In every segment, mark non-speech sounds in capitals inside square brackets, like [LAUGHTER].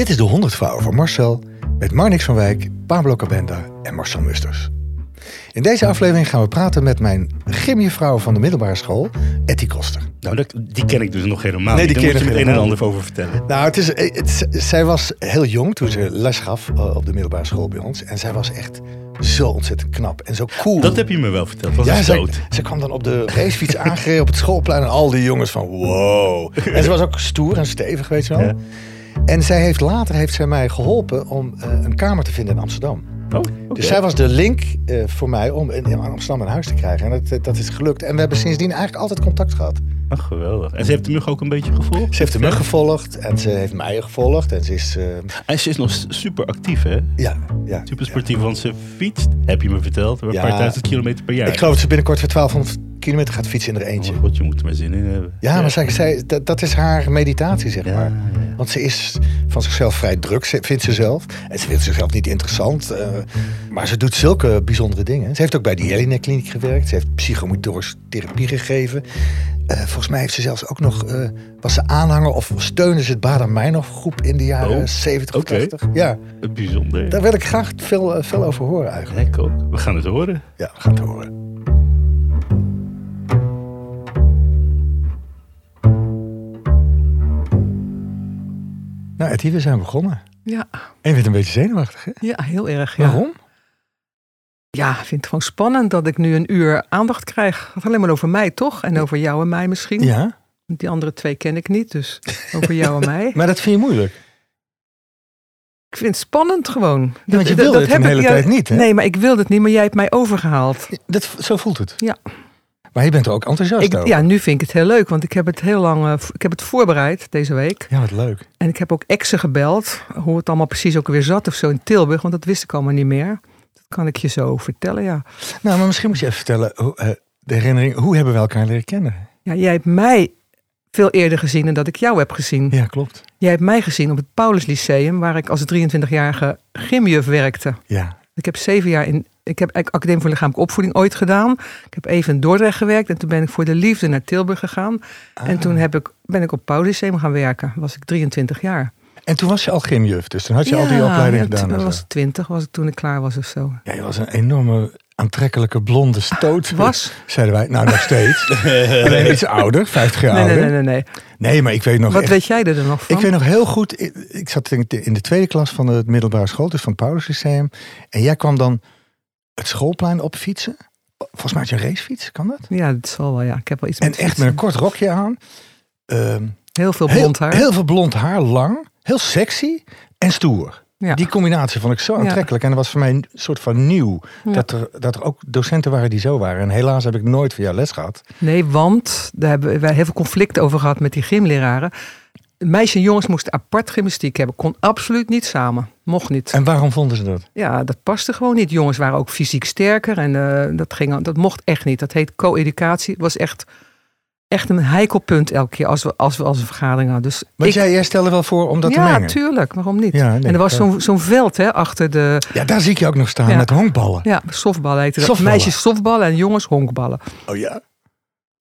Dit is de 100 vouwen van Marcel met Marnix van Wijk, Pablo Cabenda en Marcel Musters. In deze aflevering gaan we praten met mijn gymjuffrouw van de middelbare school, Etty Koster. Nou, dat, die ken ik dus nog helemaal Nee, niet. die Daar moet je het een en ander over vertellen. Nou, het is, het, zij was heel jong toen ze les gaf eh, op de middelbare school bij ons. En zij was echt zo ontzettend knap en zo cool. Dat heb je me wel verteld. Was ja, stoot. ze kwam dan op de racefiets aangereden op het schoolplein en al die jongens van wow. [LAUGHS] En ze was ook stoer en stevig, weet je wel. Ja. En zij heeft later heeft zij mij geholpen om eh, een kamer te vinden in Amsterdam. Oh. Dus zij was de link eh, voor mij om in, in Amsterdam een huis te krijgen. En dat, dat is gelukt. En we hebben sindsdien eigenlijk altijd contact gehad. Ach, geweldig. En ze heeft de mug ook een beetje gevolgd? Ze heeft de mug gevolgd en ze heeft mij gevolgd. En ze is, eh, En ze is nog super actief, hè? ja, ja. Super sportief, want ze fietst, heb je me verteld, een Ja. paar duizend kilometer per jaar. Ik geloof dat ze binnenkort voor 1200 kilometer gaat fietsen in er eentje. Oh god, je moet er maar zin in hebben. Ja, maar zij, zij, dat, dat is haar meditatie, zeg maar. ja. Want ze is van zichzelf vrij druk, vindt ze zelf. En ze vindt zichzelf niet interessant. eh, maar ze doet zulke bijzondere dingen. Ze heeft ook bij de Jelinek Kliniek gewerkt. Ze heeft psychomotorische therapie gegeven. Eh, volgens mij heeft ze zelfs ook nog... eh, was ze aanhanger of steunde ze het Bader Meinhof groep in de jaren Oh, 70 of oké. 80. Ja, bijzonder. daar wil ik graag veel, veel over horen eigenlijk. Ik ook. We gaan het horen. Ja, we gaan het horen. Nou, Etty, we zijn begonnen. Ja, En je bent een beetje zenuwachtig, hè? ja heel erg. Ja. Waarom? Ja, ik vind het gewoon spannend dat ik nu een uur aandacht krijg. Het gaat alleen maar over mij, toch? En over jou en mij misschien. Ja, Die andere twee ken ik niet, dus over jou en mij. [LAUGHS] maar dat vind je moeilijk. Ik vind het spannend gewoon. Ja, want je wilde het een hele tijd niet, hè? Nee, maar ik wilde het niet, maar jij hebt mij overgehaald. Dat, zo voelt het. Ja. Maar je bent er ook enthousiast Ik, over. ja, nu vind ik het heel leuk, want ik heb het heel lang eh, ik heb het voorbereid deze week. Ja, wat leuk. En ik heb ook exen gebeld, hoe het allemaal precies ook weer zat of zo in Tilburg, want dat wist ik allemaal niet meer. Dat kan ik je zo vertellen, ja. Nou, maar misschien moet je even vertellen, hoe, eh, de herinnering, hoe hebben we elkaar leren kennen? Ja, jij hebt mij veel eerder gezien dan dat ik jou heb gezien. Ja, klopt. Jij hebt mij gezien op het Paulus Lyceum, waar ik als 23-jarige gymjuf werkte. Ja. Ik heb zeven jaar in. Ik heb Academie voor Lichamelijke Opvoeding ooit gedaan. Ik heb even in Dordrecht gewerkt en toen ben ik voor de liefde naar Tilburg gegaan. En toen heb ik, ben ik op Paulus Lyceum gaan werken. Was ik 23 jaar. En toen was je al gymjuf, dus toen had je al die opleiding ja, gedaan. Toen en was 20, was ik toen ik klaar was of zo. Ja, je was een enorme aantrekkelijke blonde stoot. [LAUGHS] Was? Zeiden wij. Nou, nog steeds. [LAUGHS] Alleen iets ouder, 50 jaar Nee, nee, ouder. nee, nee. nee. Nee, maar ik weet nog Wat echt- weet jij er dan nog van? Ik weet nog heel goed, ik, ik zat in de, in de tweede klas van de middelbare school, dus van het Paulus Lyceum. En jij kwam dan het schoolplein op fietsen. Volgens mij had je een racefiets, kan dat? Ja, dat zal wel, ja. Ik heb wel iets En met echt met een kort rokje aan. Ehm, Heel veel heel, blond haar. heel veel blond haar, lang, heel sexy en stoer. Ja. Die combinatie vond ik zo Ja. aantrekkelijk. En dat was voor mij een soort van nieuw. Ja. Dat, er, dat er ook docenten waren die zo waren. En helaas heb ik nooit van jou les gehad. Nee, want daar hebben wij heel veel conflicten over gehad met die gymleraren. Meisjes en jongens moesten apart gymnastiek hebben. Kon absoluut niet samen. Mocht niet. En waarom vonden ze dat? Ja, dat paste gewoon niet. Jongens waren ook fysiek sterker en eh, dat, ging, dat mocht echt niet. Dat heet co-educatie. Het was echt, echt een heikel punt elke keer als we als we als een vergadering hadden. Dus ik, jij, jij stelde wel voor om dat te ja, mengen. tuurlijk. Waarom niet? Ja, nee, en er was ja. zo'n zo'n veld hè, achter de Ja, daar zie ik je ook nog staan Ja. met honkballen. ja, softballen. Heette dat. Meisjes softballen en jongens honkballen. Oh ja?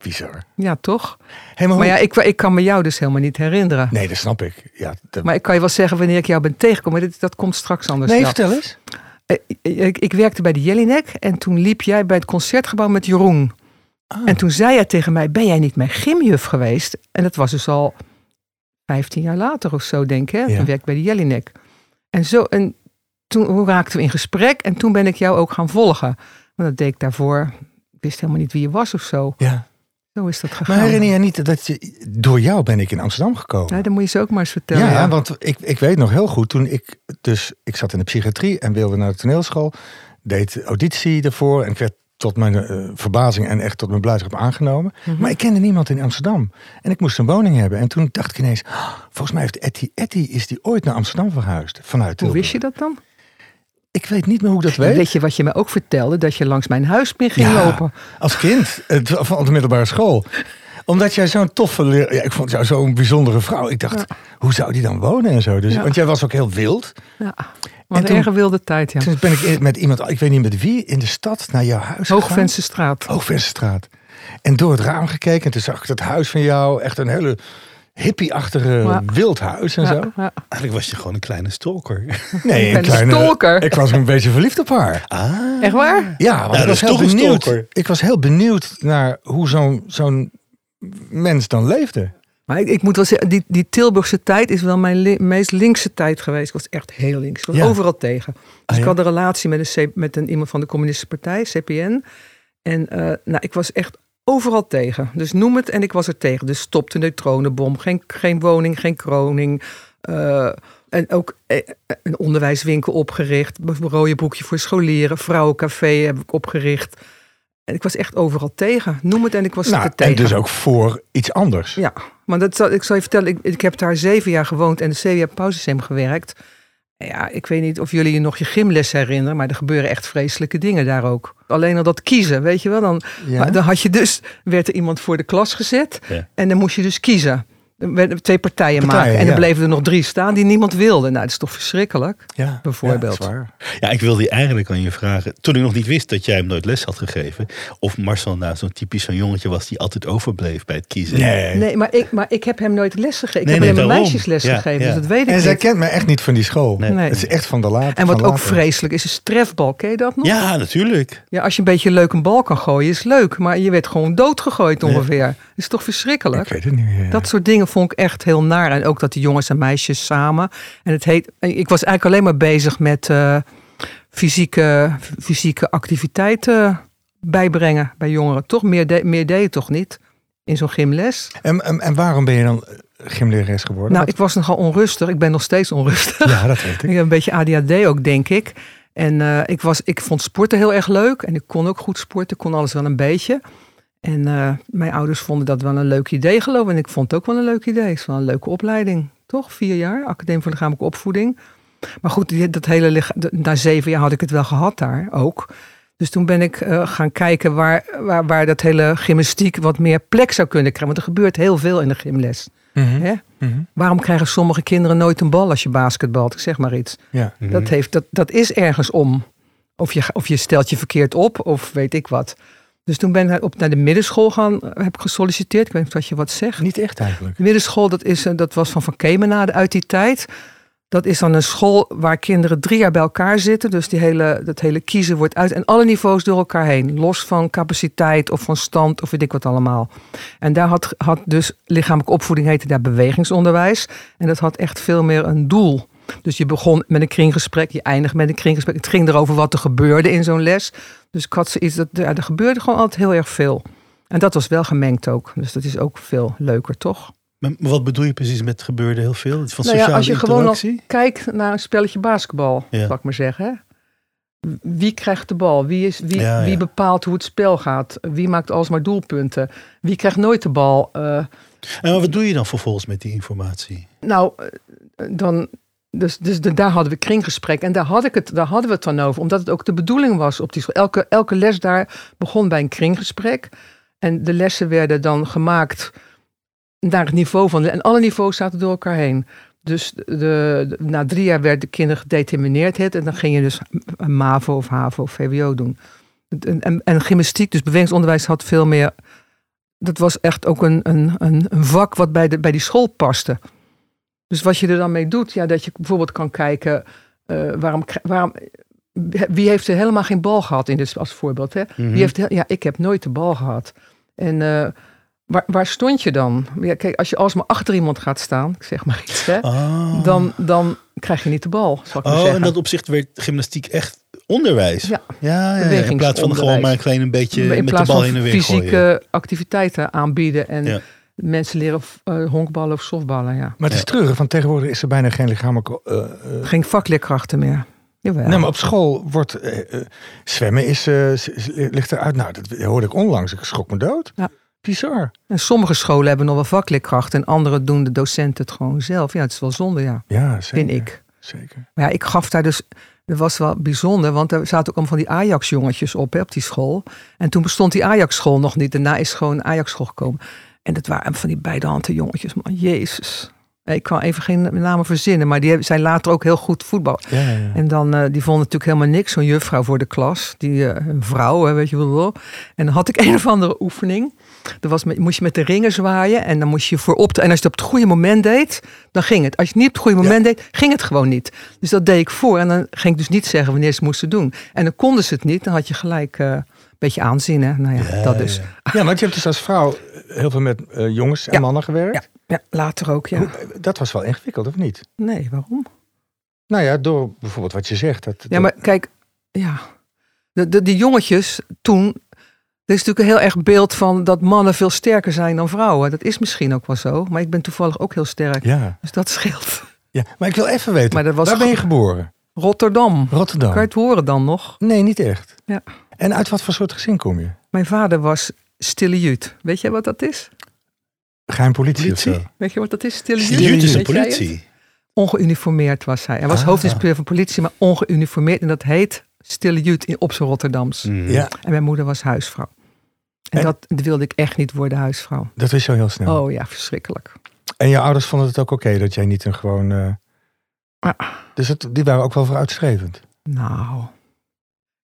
Bizar. Ja, toch? Hey, maar Maar ja, ik, ik kan me jou dus helemaal niet herinneren. Nee, dat snap ik. Ja, dat- Maar ik kan je wel zeggen wanneer ik jou ben tegengekomen. Dit, dat komt straks anders. nee, Ja. vertel eens. Eh, Ik, ik werkte bij de Jellinek en toen liep jij bij het concertgebouw met Jeroen. Ah. En toen zei jij tegen mij, ben jij niet mijn gymjuf geweest? En dat was dus al 15 jaar later of zo, denk ik. Hè? Ja. Toen werkte ik bij de Jellinek. En, zo, en toen raakten we in gesprek en toen ben ik jou ook gaan volgen. Want dat deed ik daarvoor. Ik wist helemaal niet wie je was of zo. Ja. Zo is dat gegaan. Maar herinner je niet dat je, door jou ben ik in Amsterdam gekomen? Ja, dan moet je ze ook maar eens vertellen. Ja, ja. want ik, ik weet nog heel goed, toen ik dus, ik zat in de psychiatrie en wilde naar de toneelschool, deed auditie ervoor en ik werd tot mijn eh, verbazing en echt tot mijn blijdschap aangenomen. Mhm. Maar ik kende niemand in Amsterdam. En ik moest een woning hebben. En toen dacht ik ineens, "Ah, volgens mij heeft Etty, Etty is die ooit naar Amsterdam verhuisd. Vanuit Hoe wist je dat dan? Ik weet niet meer hoe ik dat weet. Weet je wat je me ook vertelde? Dat je langs mijn huis ging Ja. lopen. Als kind, van de middelbare school. Omdat jij zo'n toffe leer... Ja, ik vond jou zo'n bijzondere vrouw. Ik dacht, hoe zou die dan wonen en zo? Dus. Want jij was ook heel wild. Ja, wat een erge wilde tijd, ja. Toen ben ik met iemand, ik weet niet met wie, in de stad naar jouw huis gegaan. Hoogvensterstraat. Hoogvensterstraat. En door het raam gekeken. En toen zag ik dat huis van jou. Echt een hele hippie-achtige Ja. wildhuis en zo. Ja. Eigenlijk was je gewoon een kleine stalker. [LAUGHS] Nee, een stalker. Ik was een beetje verliefd op haar. Ah. Echt waar? Ja, want Ja, ik, dat was is heel toch een benieuwd, stalker. ik was heel benieuwd naar hoe zo'n zo'n mens dan leefde. Maar ik, ik moet wel zeggen, die, die Tilburgse tijd is wel mijn li- meest linkse tijd geweest. Ik was echt heel links. Ik was Ja. overal tegen. Dus Ah, ik had een relatie met, een, met een, iemand van de Communistische Partij, CPN. En eh, nou, ik was echt overal tegen. Dus noem het en ik was er tegen. Dus stop de neutronenbom. Geen, geen woning, geen kroning. Eh, en ook eh, een onderwijswinkel opgericht. Een rode boekje voor scholieren. Vrouwencafé heb ik opgericht. En ik was echt overal tegen. Noem het en ik was Nou, er tegen. en dus ook voor iets anders. Ja, maar dat zal, ik zal je vertellen, ik, ik heb daar zeven jaar gewoond en de zeven jaar pauzesem gewerkt. Ja, ik weet niet of jullie je nog je gymles herinneren, maar er gebeuren echt vreselijke dingen daar ook. Alleen al dat kiezen, weet je wel. Dan, Ja? dan had je dus, werd er iemand voor de klas gezet Ja. en dan moest je dus kiezen. Er werden twee partijen, Partijen, maken en dan ja. bleven er nog drie staan die niemand wilde. Nou, dat is toch verschrikkelijk? Ja, Bijvoorbeeld. Ja, waar. Ik wilde je eigenlijk aan je vragen. Toen ik nog niet wist dat jij hem nooit les had gegeven. Of Marcel nou zo'n typisch zo'n jongetje was die altijd overbleef bij het kiezen. Nee. Nee, maar ik, maar ik heb hem nooit les gegeven. Ik Nee, heb nee, alleen maar daarom. meisjes les Ja, gegeven, ja. dus dat weet ik En zij niet. kent me echt niet van die school. Nee. Nee. Het is echt van de later. En wat ook later. vreselijk is, is strefbal. Ken je dat nog? Ja, natuurlijk. Ja, als je een beetje leuk een bal kan gooien, is leuk. Maar je werd gewoon doodgegooid ongeveer. Dat is toch verschrikkelijk? Ik weet het niet meer. Dat soort dingen vond ik echt heel naar. En ook dat die jongens en meisjes samen. En het heet. Ik was eigenlijk alleen maar bezig met eh, fysieke, fysieke activiteiten bijbrengen bij jongeren. Toch meer, de, meer deed je toch niet in zo'n gymles? En, en, en waarom ben je dan eh, gymlerares geworden? Nou, Wat- ik was nogal onrustig. Ik ben nog steeds onrustig. Ja, dat weet Ik [LAUGHS] ik. heb een beetje ADHD ook, denk ik. En eh, ik, was, ik vond sporten heel erg leuk. En ik kon ook goed sporten. Ik kon alles wel een beetje. En eh, mijn ouders vonden dat wel een leuk idee, geloof ik. En ik vond het ook wel een leuk idee. Het is wel een leuke opleiding, toch? Vier jaar, Academie voor Lichamelijke Opvoeding. Maar goed, dat hele na zeven jaar had ik het wel gehad daar ook. Dus toen ben ik eh, gaan kijken waar, waar, waar dat hele gymnastiek wat meer plek zou kunnen krijgen. Want er gebeurt heel veel in de gymles. Mhm, Hè? mhm. Waarom krijgen sommige kinderen nooit een bal als je basketbalt? Ik zeg maar iets. Ja. Dat, heeft, dat, dat is ergens om. Of je, of je stelt je verkeerd op, of weet ik wat. Dus toen ben ik op, naar de middenschool gaan, eh, heb ik gesolliciteerd. Ik weet niet of je wat zegt. Niet echt eigenlijk. De middenschool, dat, is, eh, dat was van Van Kemenade uit die tijd. Dat is dan een school waar kinderen drie jaar bij elkaar zitten. Dus die hele, dat hele kiezen wordt uit. En alle niveaus door elkaar heen. Los van capaciteit of van stand of weet ik wat allemaal. En daar had, had dus lichamelijke opvoeding heette daar bewegingsonderwijs. En dat had echt veel meer een doel. Dus je begon met een kringgesprek, je eindigt met een kringgesprek. Het ging erover wat er gebeurde in zo'n les. Dus ik had zoiets, dat, ja, er gebeurde gewoon altijd heel erg veel. En dat was wel gemengd ook. Dus dat is ook veel leuker, toch? Maar wat bedoel je precies met gebeurde heel veel? Van Nou ja, als je gewoon al kijkt naar een spelletje basketbal, Ja. zal ik maar zeggen. Hè? Wie krijgt de bal? Wie, is, wie, Ja, ja. wie bepaalt hoe het spel gaat? Wie maakt alsmaar doelpunten? Wie krijgt nooit de bal? Eh, En wat doe je dan vervolgens met die informatie? nou, eh, dan, dus, dus de- daar hadden we kringgesprek en daar, had ik het, daar hadden we het dan over. Omdat het ook de bedoeling was op die school. Elke, elke les daar begon bij een kringgesprek. En de lessen werden dan gemaakt naar het niveau van... En alle niveaus zaten door elkaar heen. Dus de, na drie jaar werd de kinderen gedetermineerd. En dan ging je dus MAVO of HAVO of VWO doen. En, en, gymnastiek, dus bewegingsonderwijs had veel meer... Dat was echt ook een, een, een, een vak wat bij, de, bij die school paste. Dus wat je er dan mee doet, ja, dat je bijvoorbeeld kan kijken... eh, waarom, waarom, wie heeft er helemaal geen bal gehad in dit als voorbeeld? Hè? Mhm. Wie heeft, he- ja, ik heb nooit de bal gehad. En eh, waar, waar stond je dan? Ja, kijk, als je alsmaar achter iemand gaat staan, ik zeg maar iets, hè, Ah. dan, dan krijg je niet de bal, zal ik maar Oh, zeggen. in dat opzicht werd gymnastiek echt onderwijs. Ja. ja, ja, ja. In plaats van gewoon maar een klein beetje in met de bal heen en weer fysieke gooien. activiteiten aanbieden en Ja. Mensen leren eh, honkballen of softballen. Ja. Maar het is treurig, want tegenwoordig is er bijna geen lichamelijke... eh, eh, Geen vakleerkrachten meer. Jawel. Nee, maar op school wordt zwemmen is, eh, ligt eruit. Nou, dat hoorde ik onlangs. Ik schrok me dood. Ja. Bizar. En sommige scholen hebben nog wel vakleerkrachten en andere doen de docenten het gewoon zelf. Ja, het is wel zonde, ja, Ja, zeker. vind ik. Zeker. Maar ja, ik gaf daar dus. Dat was wel bijzonder, want er zaten ook allemaal van die Ajax-jongetjes op, hè, op die school. En toen bestond die Ajax-school nog niet. Daarna is gewoon Ajax-school gekomen. En dat waren van die beide handen jongetjes, man. Jezus. Ik kan even geen namen verzinnen, maar die zijn later ook heel goed voetbal. Ja, ja, ja. En dan, eh, die vond natuurlijk helemaal niks, zo'n juffrouw voor de klas. Die, eh, een vrouw, hè, weet je wel. En dan had ik [LAUGHS] een of andere oefening. Er was met, moest je met de ringen zwaaien en dan moest je voorop. En als je het op het goede moment deed, dan ging het. Als je het niet op het goede moment deed, ging het gewoon niet. Dus dat deed ik voor. En dan ging ik dus niet zeggen wanneer ze het moesten doen. En dan konden ze het niet. Dan had je gelijk eh, beetje aanzien. Hè? Nou ja, dat dus. Ja, want je hebt dus als vrouw heel veel met eh, jongens en Ja. mannen gewerkt. Ja, ja, later ook, ja. Hoe- Dat was wel ingewikkeld, of niet? Nee, waarom? Nou ja, door bijvoorbeeld wat je zegt. Dat, Ja, maar kijk, ja. De, de, die jongetjes toen. Er is natuurlijk een heel erg beeld van dat mannen veel sterker zijn dan vrouwen. Dat is misschien ook wel zo. Maar ik ben toevallig ook heel sterk. Ja, Dus dat scheelt. ja, maar ik wil even weten, Maar dat was waar ben je ge- geboren? Rotterdam. Rotterdam. Kan je het horen dan nog? Nee, niet echt. Ja. En uit wat voor soort gezin kom je? Mijn vader was stille Jut. Weet jij wat dat is? Geheim politie, of Politie? zo? Weet je wat dat is? Stille Stille Jut? Jut is een politie. Ongeuniformeerd was hij. Hij was Ah. hoofdinspecteur van politie, maar ongeuniformeerd. En dat heet stille Jut in- op zijn Rotterdams. Mhm. Ja, En mijn moeder was huisvrouw. En, En- dat wilde ik echt niet worden, huisvrouw. dat wist je al heel snel. Oh ja, verschrikkelijk. En je ouders vonden het ook oké dat jij niet een gewoon... eh, Ah. Dus het, die waren ook wel vooruitstrevend. Nou.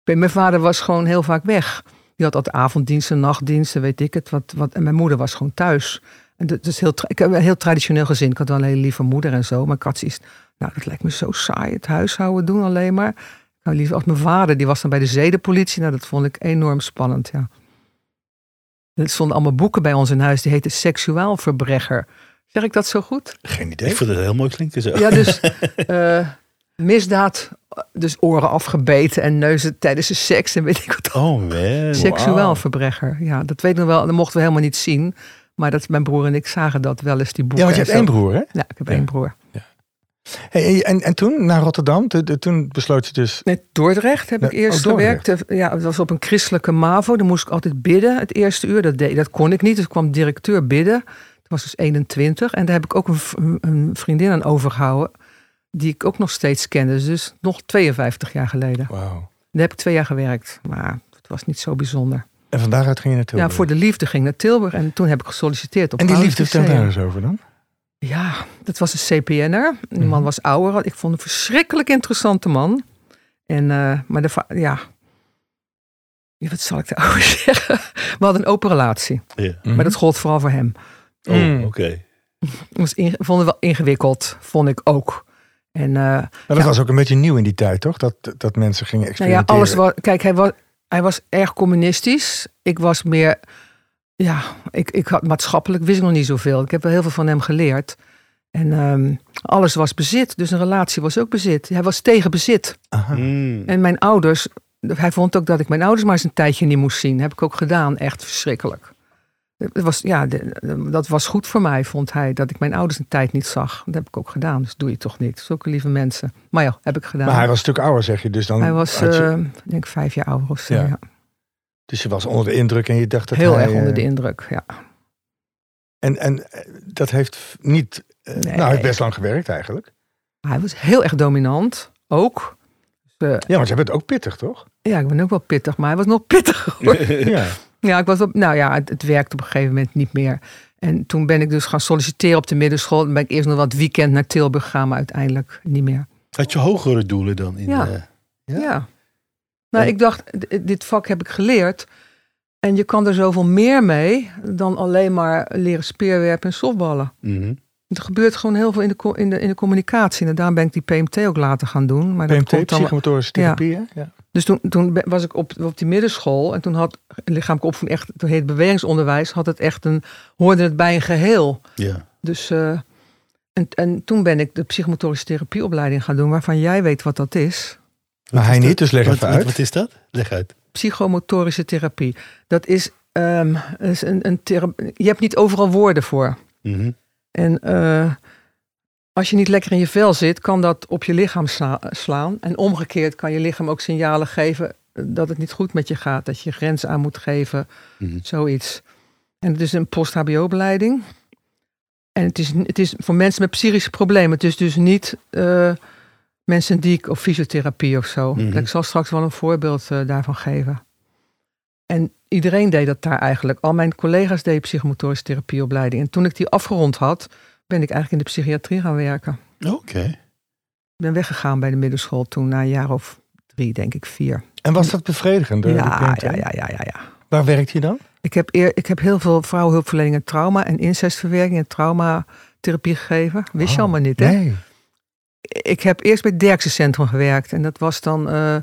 Ik Mijn vader was gewoon heel vaak weg. Die had altijd avonddiensten, nachtdiensten, weet ik het. Wat, wat, en mijn moeder was gewoon thuis. En dat is heel, ik heb een heel traditioneel gezin. Ik had wel een hele lieve moeder en zo. Maar ik had zoiets, nou dat lijkt me zo saai. Het huishouden doen alleen maar. Ik hou liever als mijn vader. Die was dan bij de zedenpolitie. Nou dat vond ik enorm spannend, ja. Er stonden allemaal boeken bij ons in huis. Die heten Seksuaalverbrecher. Zeg ik dat zo goed? Geen Ik idee. vond het heel mooi klinken zo. Ja, dus [LAUGHS] eh, misdaad, dus oren afgebeten en neuzen tijdens de seks en weet ik wat. Oh man. Seksuaalverbrecher, ja, dat weet ik nog wel. Dat mochten we helemaal niet zien. Maar dat mijn broer en ik zagen dat wel eens, die boeken. Ja, want je hebt één broer, hè? Ja, ik heb Ja. één broer. Hey, en, en toen naar Rotterdam, Toen- toen- toen besloot je dus... Nee, Dordrecht heb ik Ja, eerst oh, gewerkt. Ja, het was op een christelijke MAVO. Dan moest ik altijd bidden het eerste uur. Dat, deed, dat kon ik niet. Dus kwam directeur bidden. Dat was dus 21. En daar heb ik ook een, een vriendin aan overgehouden. Die ik ook nog steeds kende. Dus nog 52 jaar geleden. Wauw. Daar heb ik twee jaar gewerkt. Maar het was niet zo bijzonder. En van daaruit ging je naar Tilburg. Ja, voor de liefde ging ik naar Tilburg. En toen heb ik gesolliciteerd op En die liefde, vertel daar eens over dan. Ja, dat was een CPN'er. Die man Mhm. was ouder. Ik vond een verschrikkelijk interessante man. En, eh, maar de, ja. Ja, Wat zal ik daarover [LAUGHS] zeggen? We hadden een open relatie. Ja. Maar dat gold vooral voor hem. Oh, Mm. oké. [LAUGHS] Ik was inge- vond het wel ingewikkeld, vond ik ook. En eh, Maar dat Ja. was ook een beetje nieuw in die tijd, toch? Dat, dat mensen gingen nou ja, experimenteren. alles was. Kijk, hij was, hij was erg communistisch. Ik was meer. Ja, ik, ik had maatschappelijk wist ik nog niet zoveel. Ik heb wel heel veel van hem geleerd. En ehm, alles was bezit. Dus een relatie was ook bezit. Hij was tegen bezit. Aha. Mm. En mijn ouders, hij vond ook dat ik mijn ouders maar eens een tijdje niet moest zien. heb ik ook gedaan, echt verschrikkelijk. Het was, ja, de- dat was goed voor mij, vond hij, dat ik mijn ouders een tijd niet zag. Dat heb ik ook gedaan, dus doe je toch niet. Zulke lieve mensen. Maar ja, heb ik gedaan. Maar hij was een stuk ouder, zeg je. Dus dan Hij was, eh, ik denk vijf jaar ouder of zo. Ja. Ja. dus je was onder de indruk en je dacht dat Heel hij, erg onder eh, de indruk, ja. En, en eh, dat heeft niet... eh, Nee. Nou, hij heeft best lang gewerkt eigenlijk. Hij was heel erg dominant, ook. Dus, eh, Ja, want jij bent ook pittig, toch? ja, ik ben ook wel pittig, maar hij was nog pittiger. hoor. [LAUGHS] Ja. Ja, ik was op, nou ja, het, het werkte op een gegeven moment niet meer. En toen ben ik dus gaan solliciteren op de middenschool. Dan ben ik eerst nog wat weekend naar Tilburg gegaan, maar uiteindelijk niet meer. Had je hogere doelen dan? In Ja. eh, Ja. Ja? Nou, Ja. ik dacht, dit vak heb ik geleerd. En je kan er zoveel meer mee dan alleen maar leren speerwerpen en softballen. mhm. Er gebeurt gewoon heel veel in de, in de, in de communicatie. En daarom ben ik die PMT ook later gaan doen. Maar dat PMT, komt dan, psychomotorische therapie, hè? Ja. Dus toen, toen was ik op, op die middenschool en toen had lichamelijk opvoeding echt, toen heet het bewegingsonderwijs, had het echt een, hoorde het bij een geheel. ja. Dus, eh, en, en toen ben ik de psychomotorische therapieopleiding gaan doen, waarvan jij weet wat dat is. Maar hij is niet, dus leg Wat- even uit. Wat is dat? Leg uit. Psychomotorische therapie. Dat is, ehm, is een, een thera- je hebt niet overal woorden voor. Mhm. En eh, als je niet lekker in je vel zit, kan dat op je lichaam sla- slaan. En omgekeerd kan je lichaam ook signalen geven dat het niet goed met je gaat. Dat je grenzen aan moet geven, Mhm. zoiets. En het is een post-HBO-beleiding. En het is, het is voor mensen met psychische problemen. Het is dus niet eh, mensen die ik of fysiotherapie of zo. Mhm. Ik zal straks wel een voorbeeld eh, daarvan geven. En iedereen deed dat daar eigenlijk. Al mijn collega's deden psychomotorische therapieopleiding. En toen ik die afgerond had, ben ik eigenlijk in de psychiatrie gaan werken. Oké. Ik ben weggegaan bij de middelschool toen, na een jaar of drie, denk ik, vier. En was dat bevredigend? ja, ja, ja, ja, ja. Waar werkt je dan? Ik heb, eer, ik heb heel veel vrouwenhulpverlening en trauma en incestverwerking en traumatherapie gegeven. Wist je Oh, allemaal niet, hè? Nee. Ik heb eerst bij het Derksen Centrum gewerkt. En dat was dan eh,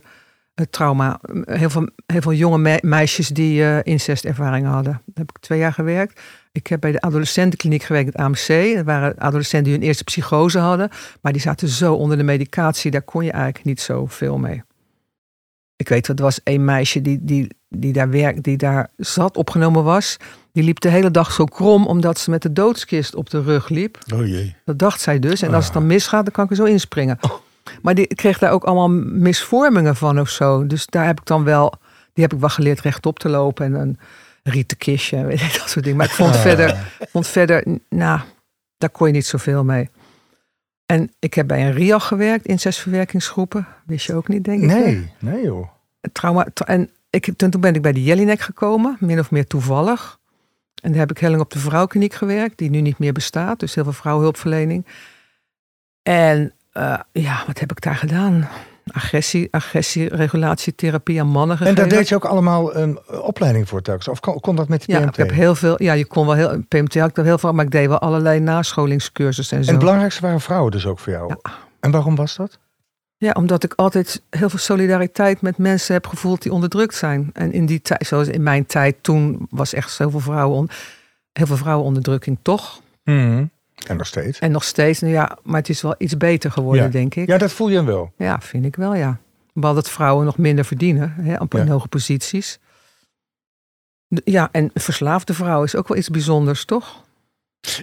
het trauma. Heel veel, heel veel jonge me- meisjes die eh incestervaringen hadden. Daar heb ik twee jaar gewerkt. Ik heb bij de adolescentenkliniek gewerkt, het AMC. Dat waren adolescenten die hun eerste psychose hadden. Maar die zaten zo onder de medicatie, daar kon je eigenlijk niet zoveel mee. Ik weet, er was een meisje die, die, die, daar werk, die daar zat, opgenomen was. Die liep de hele dag zo krom, omdat ze met de doodskist op de rug liep. Oh jee. Dat dacht zij dus. En als het dan Ah. misgaat, dan kan ik er zo inspringen. Maar die kreeg daar ook allemaal misvormingen van of zo. Dus daar heb ik dan wel, die heb ik wel geleerd rechtop te lopen en een rieten kistje, weet je, dat soort dingen. Maar ik vond Ah. verder, vond verder, nou, daar kon je niet zoveel mee. En ik heb bij een RIAG gewerkt, incestverwerkingsgroepen. Wist je ook niet, denk ik. Nee, nee joh. Trauma, tra- en ik, toen, toen ben ik bij de Jellinek gekomen, min of meer toevallig. En daar heb ik heel lang op de vrouwkliniek gewerkt, die nu niet meer bestaat. Dus heel veel vrouwenhulpverlening. En eh, ja, wat heb ik daar gedaan? Agressie, agressieregulatietherapie aan mannen En daar deed je ook allemaal een opleiding voor telkens? Of kon, kon dat met de ja, PMT? ik heb heel veel. Ja, je kon wel heel. PMT had ik er heel veel, maar ik deed wel allerlei nascholingscursussen en zo. En het belangrijkste waren vrouwen dus ook voor jou? En waarom was dat? Ja, omdat ik altijd heel veel solidariteit met mensen heb gevoeld die onderdrukt zijn. En in die tijd, zoals in mijn tijd, toen was echt zoveel vrouwen, on- heel veel vrouwenonderdrukking toch. Mhm. En nog steeds? En nog steeds, nou ja, maar het is wel iets beter geworden, Ja. denk ik. Ja, dat voel je wel. Ja, vind ik wel, ja. Behalve dat vrouwen nog minder verdienen, hè, op in Ja. hoge posities. Ja, en verslaafde vrouwen is ook wel iets bijzonders, toch?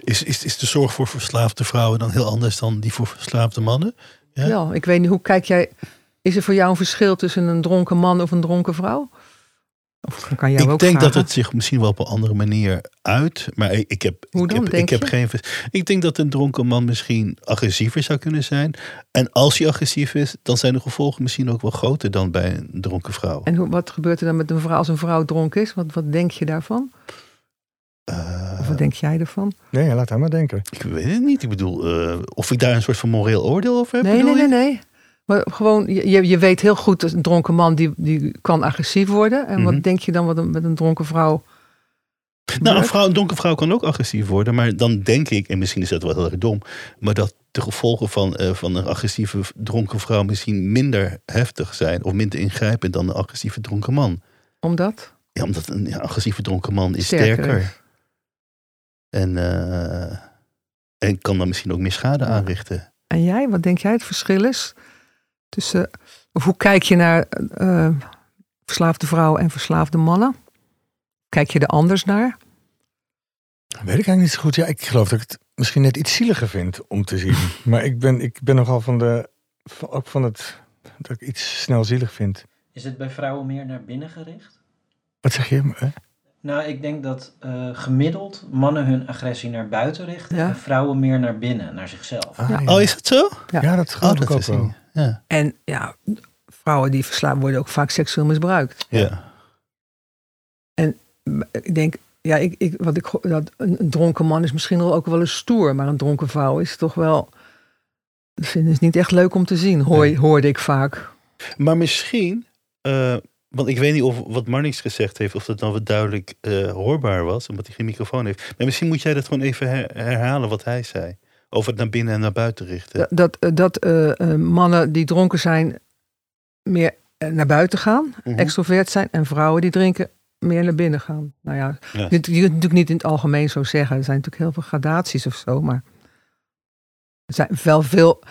Is, is, is de zorg voor verslaafde vrouwen dan heel anders dan die voor verslaafde mannen? Ja. Ja. ik weet niet, hoe kijk jij... Is er voor jou een verschil tussen een dronken man of een dronken vrouw? Of kan jou ik ook denk dat het zich misschien wel op een andere manier uit. Maar ik, heb, Hoe ik dan, heb, denk ik heb je? geen. Ik denk dat een dronken man misschien agressiever zou kunnen zijn. En als hij agressief is, dan zijn de gevolgen misschien ook wel groter dan bij een dronken vrouw. En hoe, wat gebeurt er dan met een vrouw als een vrouw dronken is? Wat, wat denk je daarvan? Eh, Of wat denk jij ervan? Nee, laat haar maar denken. ik weet het niet. Ik bedoel, eh, of ik daar een soort van moreel oordeel over heb. Nee, bedoel nee, nee, nee. Maar gewoon, je, je- weet heel goed een dronken man die, die kan agressief worden. En Mhm. wat denk je dan wat een, met een dronken vrouw? Nou, een, vrouw, een donkere vrouw kan ook agressief worden. Maar dan denk ik, en misschien is dat wel heel erg dom. Maar dat de gevolgen van, eh, van een agressieve dronken vrouw misschien minder heftig zijn. Of minder ingrijpend dan een agressieve dronken man. Omdat? Ja, omdat een ja, agressieve dronken man is Sterker. En, eh, en kan dan misschien ook meer schade aanrichten. En jij, wat denk jij het verschil is tussen, of hoe kijk je naar eh, verslaafde vrouwen en verslaafde mannen? Kijk je er anders naar? Weet ik eigenlijk niet zo goed. Ja, ik geloof dat ik het misschien net iets zieliger vind om te zien. [LAUGHS] maar ik ben, ik ben nogal van de... van- ook van het... dat ik iets snel zielig vind. Is het bij vrouwen meer naar binnen gericht? Wat zeg je? hè? Nou, ik denk dat eh, gemiddeld mannen hun agressie naar buiten richten Ja. en vrouwen meer naar binnen, naar zichzelf. Ah, Ja. ja. Oh, is dat zo? Ja. Ja, dat geloof Oh, ik dat ook wel. Ja. En ja, vrouwen die verslaafd worden ook vaak seksueel misbruikt. ja. Ik denk, ja, ik, ik, wat ik, dat een, een dronken man is misschien wel ook wel eens stoer, maar een dronken vrouw is toch wel. Vinden ze niet echt leuk om te zien, hoor, Nee. hoorde ik vaak. Maar misschien, eh, want ik weet niet of wat Marnix gezegd heeft, of dat dan wat duidelijk eh, hoorbaar was, omdat hij geen microfoon heeft. Maar misschien moet jij dat gewoon even her- herhalen wat hij zei. Over het naar binnen en naar buiten richten. Dat, dat, eh, dat eh, eh, mannen die dronken zijn meer naar buiten gaan, Mhm. extrovert zijn, en vrouwen die drinken meer naar binnen gaan. Nou ja, Ja. je, je kunt het natuurlijk niet in het algemeen zo zeggen. Er zijn natuurlijk heel veel gradaties of zo, maar er zijn wel veel,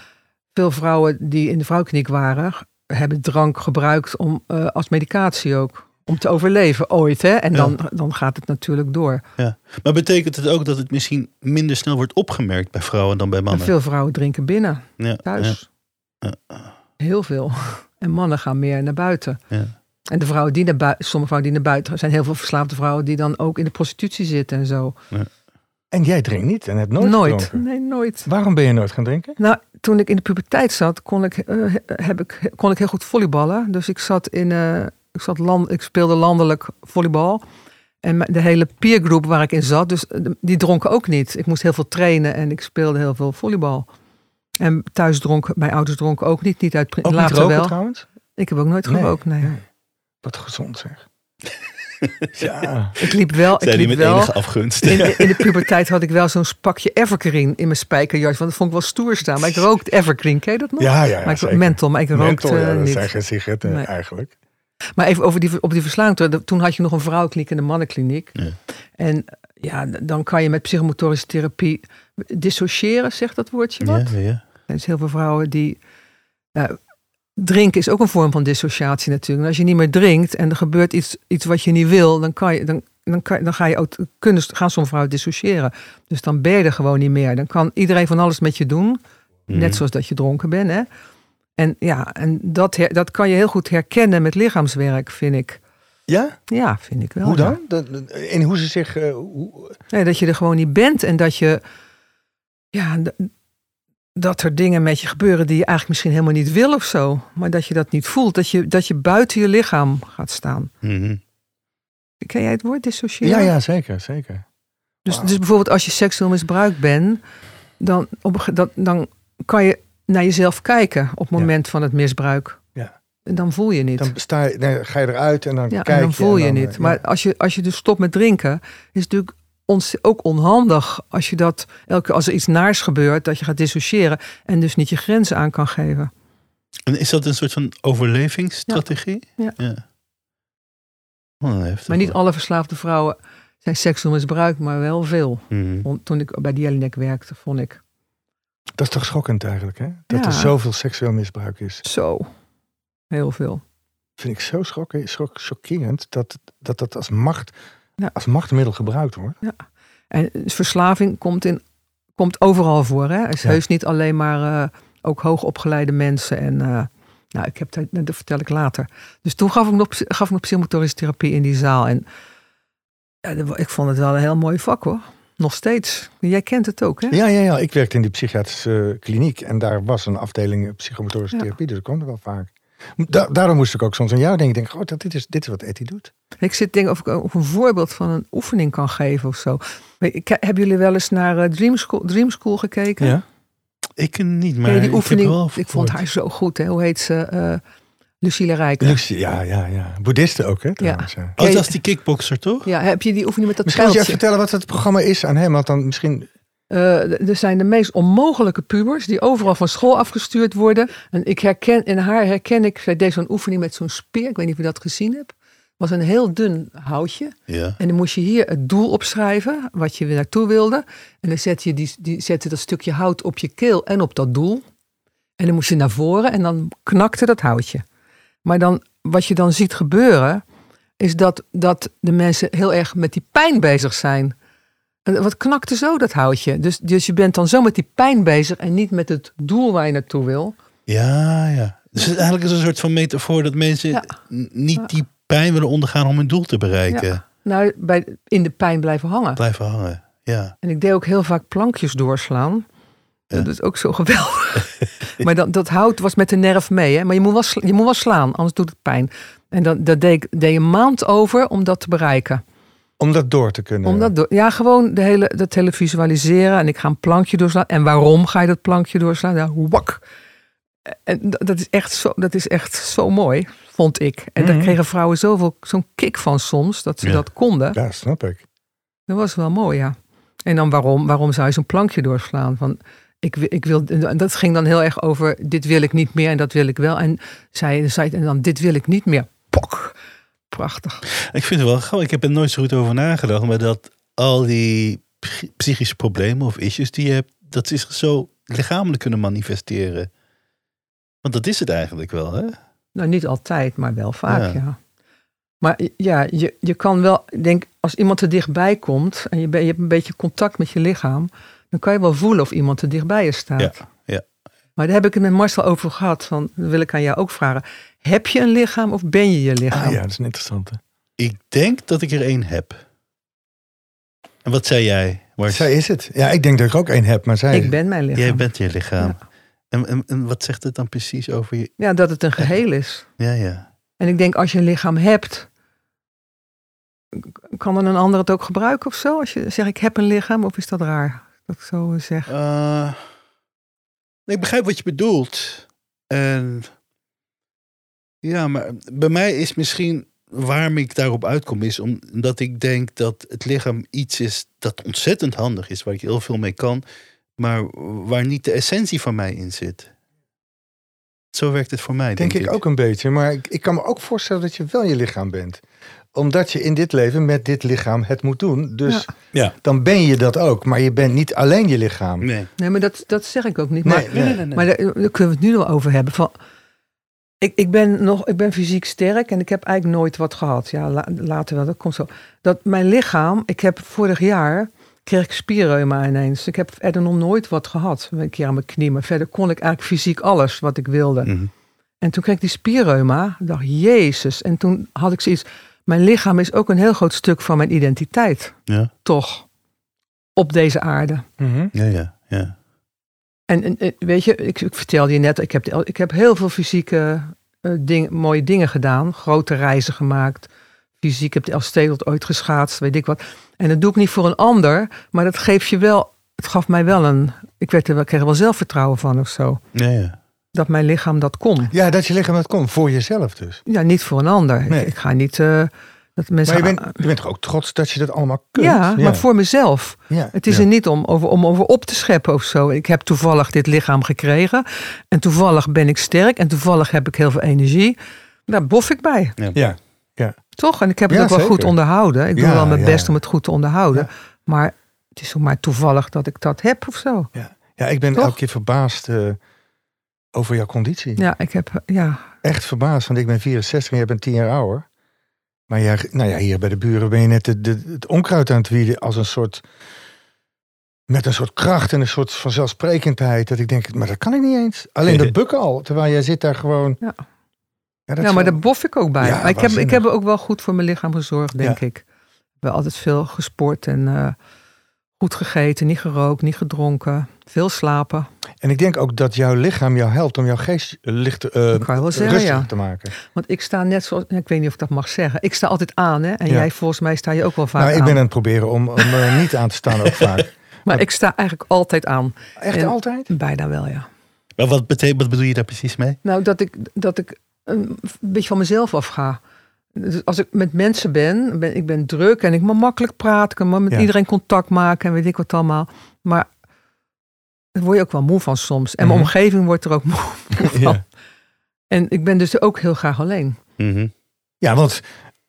veel vrouwen die in de vrouwkliniek waren, hebben drank gebruikt om, als medicatie ook. Om te overleven ooit, hè? En Ja. dan, dan gaat het natuurlijk door. Maar betekent het ook dat het misschien minder snel wordt opgemerkt bij vrouwen dan bij En mannen? veel vrouwen drinken binnen, Ja, thuis. Ja. Heel veel. En mannen gaan meer naar buiten. Ja. En de vrouwen die naar buiten, sommige vrouwen die naar buiten gaan, zijn heel veel verslaafde vrouwen die dan ook in de prostitutie zitten en zo. En jij drinkt niet en hebt nooit, nooit. gedronken. Nee, nooit. Waarom ben je nooit gaan drinken? Nou, toen ik in de puberteit zat, kon ik, eh, heb ik, kon ik heel goed volleyballen. Dus ik zat in, eh, ik, zat land, ik speelde landelijk volleybal. En de hele peergroep waar ik in zat, dus die dronken ook niet. Ik moest heel veel trainen en ik speelde heel veel volleybal. En thuis dronk, mijn ouders dronken ook niet. Niet uit ook later niet roken, wel. trouwens? Ik heb ook nooit gerookt, nee. Wat gezond zeg. [LAUGHS] ja. Ik liep wel. Ik liep met wel enige afgunst. in, de- in de [LAUGHS] puberteit had ik wel zo'n pakje Evergreen in mijn spijkerjas. Want dat vond ik wel stoer staan. Maar ik rookte Evergreen, ken je dat nog? Ja, ja, ja, maar ik, zeker. menthol, maar ik rookte Menthol, ja, eh, dat niet. zijn geen sigaretten Nee. eigenlijk. Maar even over die, op die verslaving. Toen had je nog een vrouwenkliniek en een mannenkliniek. Ja. En ja, dan kan je met psychomotorische therapie dissociëren, zegt dat woordje wat? Ja, ja. Er zijn heel veel vrouwen die... drinken is ook een vorm van dissociatie natuurlijk. En als je niet meer drinkt en er gebeurt iets, iets wat je niet wil... dan, kan je, dan, dan, kan, dan ga je ook kunnen, gaan sommige vrouwen dissociëren. Dus dan ben je er gewoon niet meer. Dan kan iedereen van alles met je doen. Net zoals dat je dronken bent. Hè? En ja, en dat, her- dat kan je heel goed herkennen met lichaamswerk, vind ik. Ja? Ja, vind ik wel. Hoe ja. dan? Dat- En hoe ze zich... eh, hoe, Nee, dat je er gewoon niet bent en dat je. Ja, dat er dingen met je gebeuren die je eigenlijk misschien helemaal niet wil of zo. Maar dat je dat niet voelt. Dat je, dat je buiten je lichaam gaat staan. Mhm. Ken jij het woord dissociëren? ja, ja, zeker, zeker. Dus, dus bijvoorbeeld als je seksueel misbruikt bent, dan, op, dat, dan kan je naar jezelf kijken op het moment van het misbruik. Ja. En dan voel je niet. Dan sta je, nee, ga je eruit en dan ja, kijk en dan voel je, dan, niet. eh, Maar ja. als je, als je dus stopt met drinken, is het natuurlijk ons, ook onhandig als je dat elke als er iets naars gebeurt, dat je gaat dissociëren en dus niet je grenzen aan kan geven. En is dat een soort van overlevingsstrategie? Ja. Oh, heftig, Maar niet alle verslaafde vrouwen zijn seksueel misbruikt, maar wel veel. Want Toen ik bij Jelinek werkte, vond ik Dat is toch schokkend eigenlijk, hè? Dat Ja. er zoveel seksueel misbruik is. zo heel veel. Vind ik zo schokke- schok- chockerend dat, dat dat als macht, Ja. als machtmiddel gebruikt wordt. En verslaving komt, in, komt overal voor. Hè? is Ja. heus niet alleen maar eh, ook hoogopgeleide mensen. En eh, nou, ik heb dat, dat vertel ik later. Dus toen gaf ik nog, gaf ik nog psychomotorische therapie in die zaal. En ja, ik vond het wel een heel mooi vak hoor. Nog steeds. Jij kent het ook hè? Ja, ja, ja. Ik werkte in die psychiatrische eh, kliniek en daar was een afdeling psychomotorische Ja. therapie, dus dat kwam er wel vaak. Da- daarom moest ik ook soms aan jou denken. Ik denk, oh, dat, dit, is, dit is wat Etty doet. Ik zit denk of ik ook een voorbeeld van een oefening kan geven of zo. Ik- Hebben jullie wel eens naar eh, Dream, School, Dream School gekeken? Ik niet, maar die ik heb oefening? wel Ik, vond haar zo goed. Hè? Hoe heet ze? Eh Lucille Rijken. Luxe, ja, ja, ja. Boeddhisten ook, hè? Trouwens, ja. Oh, dat is die kickboxer, toch? Ja, heb je die oefening met dat Misschien moet je even vertellen wat het programma is aan hem. Want dan misschien... Eh, er zijn de meest onmogelijke pubers die overal van school afgestuurd worden. En ik herken, in haar herken ik, zij deed zo'n oefening met zo'n speer. Ik weet niet of je dat gezien hebt. Het was een heel dun houtje. Ja. En dan moest je hier het doel opschrijven, wat je weer naartoe wilde. En dan zet je die, die, zette dat stukje hout op je keel en op dat doel. En dan moest je naar voren en dan knakte dat houtje. Maar dan, wat je dan ziet gebeuren, is dat, dat de mensen heel erg met die pijn bezig zijn. En Wat knakte zo dat houtje? Dus, dus je bent dan zo met die pijn bezig en niet met het doel waar je naartoe wil. Ja, ja. Dus het eigenlijk is een soort van metafoor dat mensen Ja. niet die pijn willen ondergaan om hun doel te bereiken. Ja. Nou, bij, in de pijn blijven hangen. Blijven hangen. Ja. En ik deed ook heel vaak plankjes doorslaan. Ja. Dat is ook zo geweldig. [LAUGHS] maar dat, dat hout was met de nerf mee. Hè? Maar je moet, wel, je moet wel slaan, anders doet het pijn. En dat, dat deed ik deed een maand over om dat te bereiken. Om dat door te kunnen. Om dat door, ja, gewoon de hele, dat hele visualiseren. En ik ga een plankje doorslaan. En waarom ga je dat plankje doorslaan? Ja, wak. En dat is echt zo, dat is echt zo mooi, vond ik. En daar Mhm. kregen vrouwen zoveel zo'n kick van soms, dat ze Ja. dat konden. Ja, snap ik. Dat was wel mooi, ja. En dan waarom, waarom zou je zo'n plankje doorslaan? Van, ik, ik wil, en dat ging dan heel erg over, dit wil ik niet meer en dat wil ik wel. En, zij, zij, en dan, dit wil ik niet meer. Pok. Prachtig. Ik vind het wel grappig. Ik heb er nooit zo goed over nagedacht. Maar dat al die psy- psychische problemen of issues die je hebt, dat ze zich zo lichamelijk kunnen manifesteren. Want dat is het eigenlijk wel, hè? Nou, niet altijd, maar wel vaak, Ja. ja. Maar ja, je, je kan wel, denk, als iemand er dichtbij komt en je, ben, je hebt een beetje contact met je lichaam, dan kan je wel voelen of iemand er dichtbij je staat. Ja, ja. Maar daar heb ik het met Marcel over gehad. Van, dat wil ik aan jou ook vragen. Heb je een lichaam of ben je je lichaam? Ah, ja, dat is een interessante. Ik denk dat ik er één heb. En wat zei jij? Mars? Zij is het. Ja, ik denk dat ik ook één heb, maar zij... Ik ben mijn lichaam. Jij bent je lichaam. En, en, en wat zegt het dan precies over je? Ja, dat het een geheel is. Ja, ja. En ik denk als je een lichaam hebt, kan dan een ander het ook gebruiken of zo? Als je zegt ik heb een lichaam, of is dat raar dat ik zo zeg? Eh, ik begrijp wat je bedoelt. En ja, maar bij mij is misschien waarom ik daarop uitkom, is omdat ik denk dat het lichaam iets is dat ontzettend handig is, waar ik heel veel mee kan, maar waar niet de essentie van mij in zit. Zo werkt het voor mij. Denk, Denk, ik ook een beetje. Maar ik, ik kan me ook voorstellen dat je wel je lichaam bent. Omdat je in dit leven met dit lichaam het moet doen. Dus Ja. dan ben je dat ook. Maar je bent niet alleen je lichaam. Nee. Nee, maar dat, dat zeg ik ook niet. Nee, maar nee. Nee, nee, nee. Maar daar, daar kunnen we het nu al over hebben. Van, ik, ik, ben nog, ik ben fysiek sterk en ik heb eigenlijk nooit wat gehad. Ja, la- later wel, dat komt zo. Dat mijn lichaam, ik heb vorig jaar, kreeg ik spierreuma ineens. Ik heb er nog nooit wat gehad. Een keer aan mijn knie, maar verder kon ik eigenlijk fysiek alles wat ik wilde. Mhm. En toen kreeg ik die spierreuma. Ik dacht, jezus. En toen had ik zoiets, mijn lichaam is ook een heel groot stuk van mijn identiteit. Ja. Toch? Op deze aarde. Mhm. Ja, ja, ja. En, en, weet je, ik, ik vertelde je net, ik heb, ik heb heel veel fysieke eh, ding, mooie dingen gedaan. Grote reizen gemaakt. Fysiek, ik heb de Elfstedentocht ooit geschaatst, weet ik wat. En dat doe ik niet voor een ander, maar dat geeft je wel, het gaf mij wel een, ik, werd er, wel- ik kreeg er wel zelfvertrouwen van of zo. ja, ja. Dat mijn lichaam dat kon. Ja, dat je lichaam dat komt. Voor jezelf dus. Ja, niet voor een ander. Nee. Ik, ik ga niet, eh, dat mensen... Maar je bent, je bent toch ook trots dat je dat allemaal kunt? ja, maar voor mezelf. Ja, Het is ja. er niet om over, om over op te scheppen of zo. Ik heb toevallig dit lichaam gekregen. En toevallig ben ik sterk. En toevallig heb ik heel veel energie. Daar bof ik bij. Ja, Toch? En ik heb het Ja, ook wel zeker. goed onderhouden. Ik doe Ja, wel mijn ja. best om het goed te onderhouden. Ja. Maar het is ook maar toevallig dat ik dat heb of zo. ja, ik ben Toch? elke keer verbaasd eh, over jouw conditie. Ja, ik heb... Ja, Echt verbaasd, want ik ben 64 en jij bent 10 jaar ouder. Maar jij, nou ja, hier bij de buren ben je net de, de- het onkruid aan het wieden als een soort... Met een soort kracht en een soort vanzelfsprekendheid. Dat ik denk, maar dat kan ik niet eens. Alleen dat bukken al. Terwijl jij zit daar gewoon... Ja. Ja, ja maar wel- daar bof ik ook bij. Ja, maar ik heb, ik heb ook wel goed voor mijn lichaam gezorgd, denk Ja. ik. Ik heb altijd veel gesport en eh, goed gegeten. Niet gerookt, niet gedronken. Veel slapen. En ik denk ook dat jouw lichaam jou helpt om jouw geest licht, eh zeggen, rustiger ja. te maken. Want ik sta net zoals, ik weet niet of ik dat mag zeggen. Ik sta altijd aan, hè? En Ja. jij volgens mij sta je ook wel vaak Nou, ik aan. ben aan het proberen om, om eh, niet aan te staan ook vaak. [LAUGHS] Maar ik sta eigenlijk altijd aan. Echt En- altijd? Bijna wel, ja. Maar wat, betekent, wat bedoel je daar precies mee? Nou, dat ik, dat ik een beetje van mezelf afga. Dus als ik met mensen ben, ben ik ben druk en ik mag makkelijk praten, ik kan maar met Ja. iedereen contact maken en weet ik wat allemaal. Maar daar word je ook wel moe van soms. En mijn Mhm. omgeving wordt er ook moe van. [LAUGHS] Ja. En ik ben dus ook heel graag alleen. Mhm. Ja, want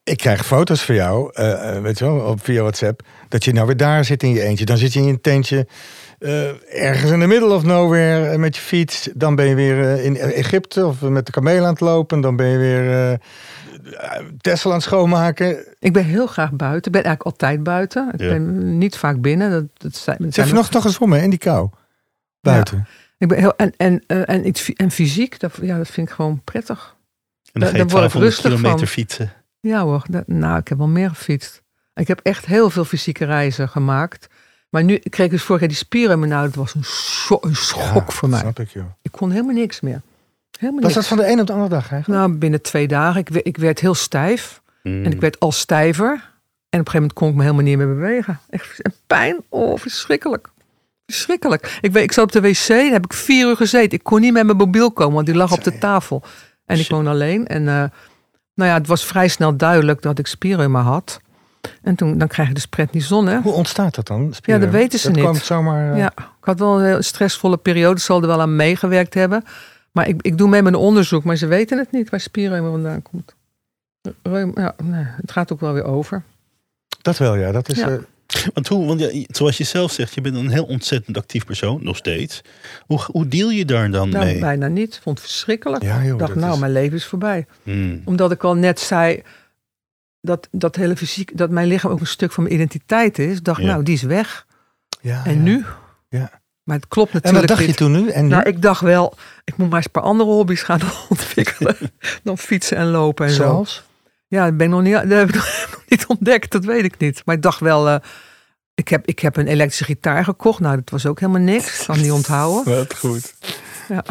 ik krijg foto's van jou, eh, eh, weet je wel, op via WhatsApp. Dat je nou weer daar zit in je eentje. Dan zit je in je tentje eh, ergens in de middle of nowhere eh, met je fiets. Dan ben je weer in Egypte of met de kameel aan het lopen. Dan ben je weer Tesla aan het schoonmaken. Ik ben heel graag buiten. Ik ben eigenlijk altijd buiten. Ik Ja. ben niet vaak binnen. Dat, dat zijn, zijn- vanochtend nog eens zwommen in die kou. Buiten. Ik ben heel, en, en, eh, en, iets, en fysiek, dat, ja, dat vind ik gewoon prettig. En dan ga je daar word ik 1200 rustig kilometer van. fietsen. Ja hoor, dat, nou, ik heb wel meer gefietst. Ik heb echt heel veel fysieke reizen gemaakt. Maar nu kreeg ik dus vorig jaar die spieren. Nou, dat was een, scho- een schok Ja, voor mij. Snap ik, joh. Ik kon helemaal niks meer. Helemaal Was niks. dat van de een op de andere dag eigenlijk? Nou, binnen twee dagen. Ik, ik werd heel stijf. Mm. En ik werd al stijver. En op een gegeven moment kon ik me helemaal niet meer bewegen. Echt en pijn. Oh, verschrikkelijk. Verschrikkelijk. Ik, weet, ik zat op de wc, daar heb ik vier uur gezeten. Ik kon niet met mijn mobiel komen, want die lag op de tafel. En ik woon alleen. En uh, nou ja, het was vrij snel duidelijk dat ik spierreuma had. En toen dan krijg je dus prednison, hè? Hoe ontstaat dat dan? Ja, dat weten ze dat niet. kwam zomaar... uh... Ja, ik had wel een heel stressvolle periode. Zal er wel aan meegewerkt hebben. Maar ik, ik doe mee met een onderzoek, maar ze weten het niet waar spierreuma vandaan komt. Reum, ja, nee, het gaat ook wel weer over. Dat wel, ja. Dat is... Ja. Uh, Want hoe, want ja, zoals je zelf zegt, je bent een heel ontzettend actief persoon, nog steeds. Hoe, hoe deal je daar dan Nou, mee? bijna niet. Ik vond het verschrikkelijk. ja, joh. ik dacht, dat nou, is- mijn leven is voorbij. Mm. Omdat ik al net zei dat, dat hele fysiek, dat mijn lichaam ook een stuk van mijn identiteit is. dacht, Ja. nou, die is weg. ja, en ja. nu? Ja. Maar het klopt En natuurlijk wat dacht je toen nu? En nu? Nou, ik dacht wel, ik moet maar eens een paar andere hobby's gaan [LAUGHS] ontwikkelen. dan fietsen en lopen en zo. Zoals? Ja, dat ben ik nog niet, dat heb ik [LAUGHS] nog niet ontdekt, dat weet ik niet. Maar ik dacht wel, eh, ik, heb, ik heb een elektrische gitaar gekocht. Nou, dat was ook helemaal niks. Kan niet onthouden. [LAUGHS] Wat goed. Ja.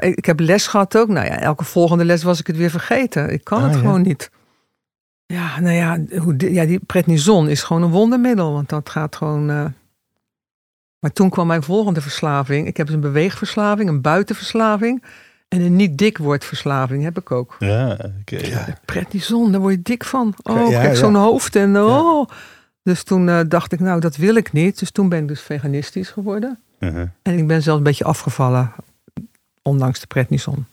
Ik heb les gehad ook. Nou ja, elke volgende les was ik het weer vergeten. Ik kan Ah, het ja. gewoon niet. Ja, nou ja, hoe, ja, die prednison is gewoon een wondermiddel. Want dat gaat gewoon... eh, Maar toen kwam mijn volgende verslaving. Ik heb dus een beweegverslaving, een buitenverslaving... en een niet dik verslaving heb ik ook. Ja, oké. Prednison, daar word je dik van. Oh, Ja, ik ja, krijg ja. zo'n hoofd en oh. Dus toen eh, dacht ik, nou, dat wil ik niet. Dus toen ben ik dus veganistisch geworden. Uh-huh. En ik ben zelfs een beetje afgevallen, ondanks de prednison.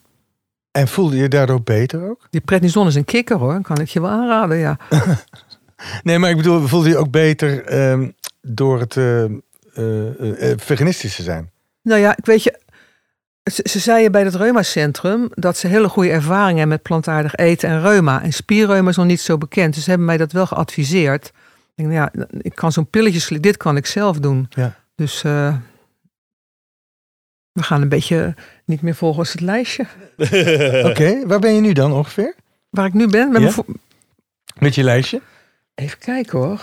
En voelde je daardoor beter ook? Die prednison is een kikker hoor, kan ik je wel aanraden, ja. [LAUGHS] Nee, maar ik bedoel, voelde je ook beter ehm, door het eh, eh, eh, eh, veganistisch te zijn? Nou ja, ik weet je, ze, ze zeiden bij het reumacentrum dat ze hele goede ervaring hebben met plantaardig eten en reuma. En spierreuma is nog niet zo bekend, dus ze hebben mij dat wel geadviseerd. Ik denk, nou ja, ik kan zo'n pilletje slikken, dit kan ik zelf doen. Ja. Dus eh, we gaan een beetje niet meer volgens het lijstje. [LAUGHS] Oké, waar ben je nu dan ongeveer? Waar ik nu ben, met Ja? mijn vo- Met je lijstje? even kijken hoor.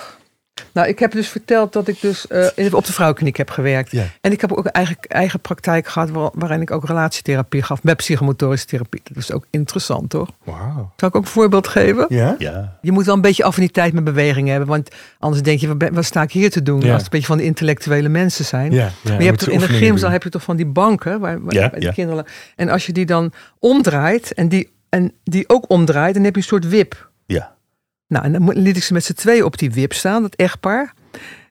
Nou, ik heb dus verteld dat ik dus eh, in- op de vrouwenkliniek heb gewerkt. Ja. En ik heb ook eigen, eigen praktijk gehad waar- waarin ik ook relatietherapie gaf met psychomotorische therapie. Dat is ook interessant hoor. Wauw. Zal ik ook een voorbeeld geven? Ja? Ja. Je moet wel een beetje affiniteit met beweging hebben, want anders denk je, wat, sta ik hier te doen? Ja. Als het een beetje van de intellectuele mensen zijn. Ja, ja, maar je hebt toch in de gymzaal heb je toch van die banken waar, waar de ja. kinderen. En als je die dan omdraait en die, en die ook omdraait, dan heb je een soort wip. Ja. Nou, en dan liet ik ze met z'n tweeën op die wip staan, dat echtpaar.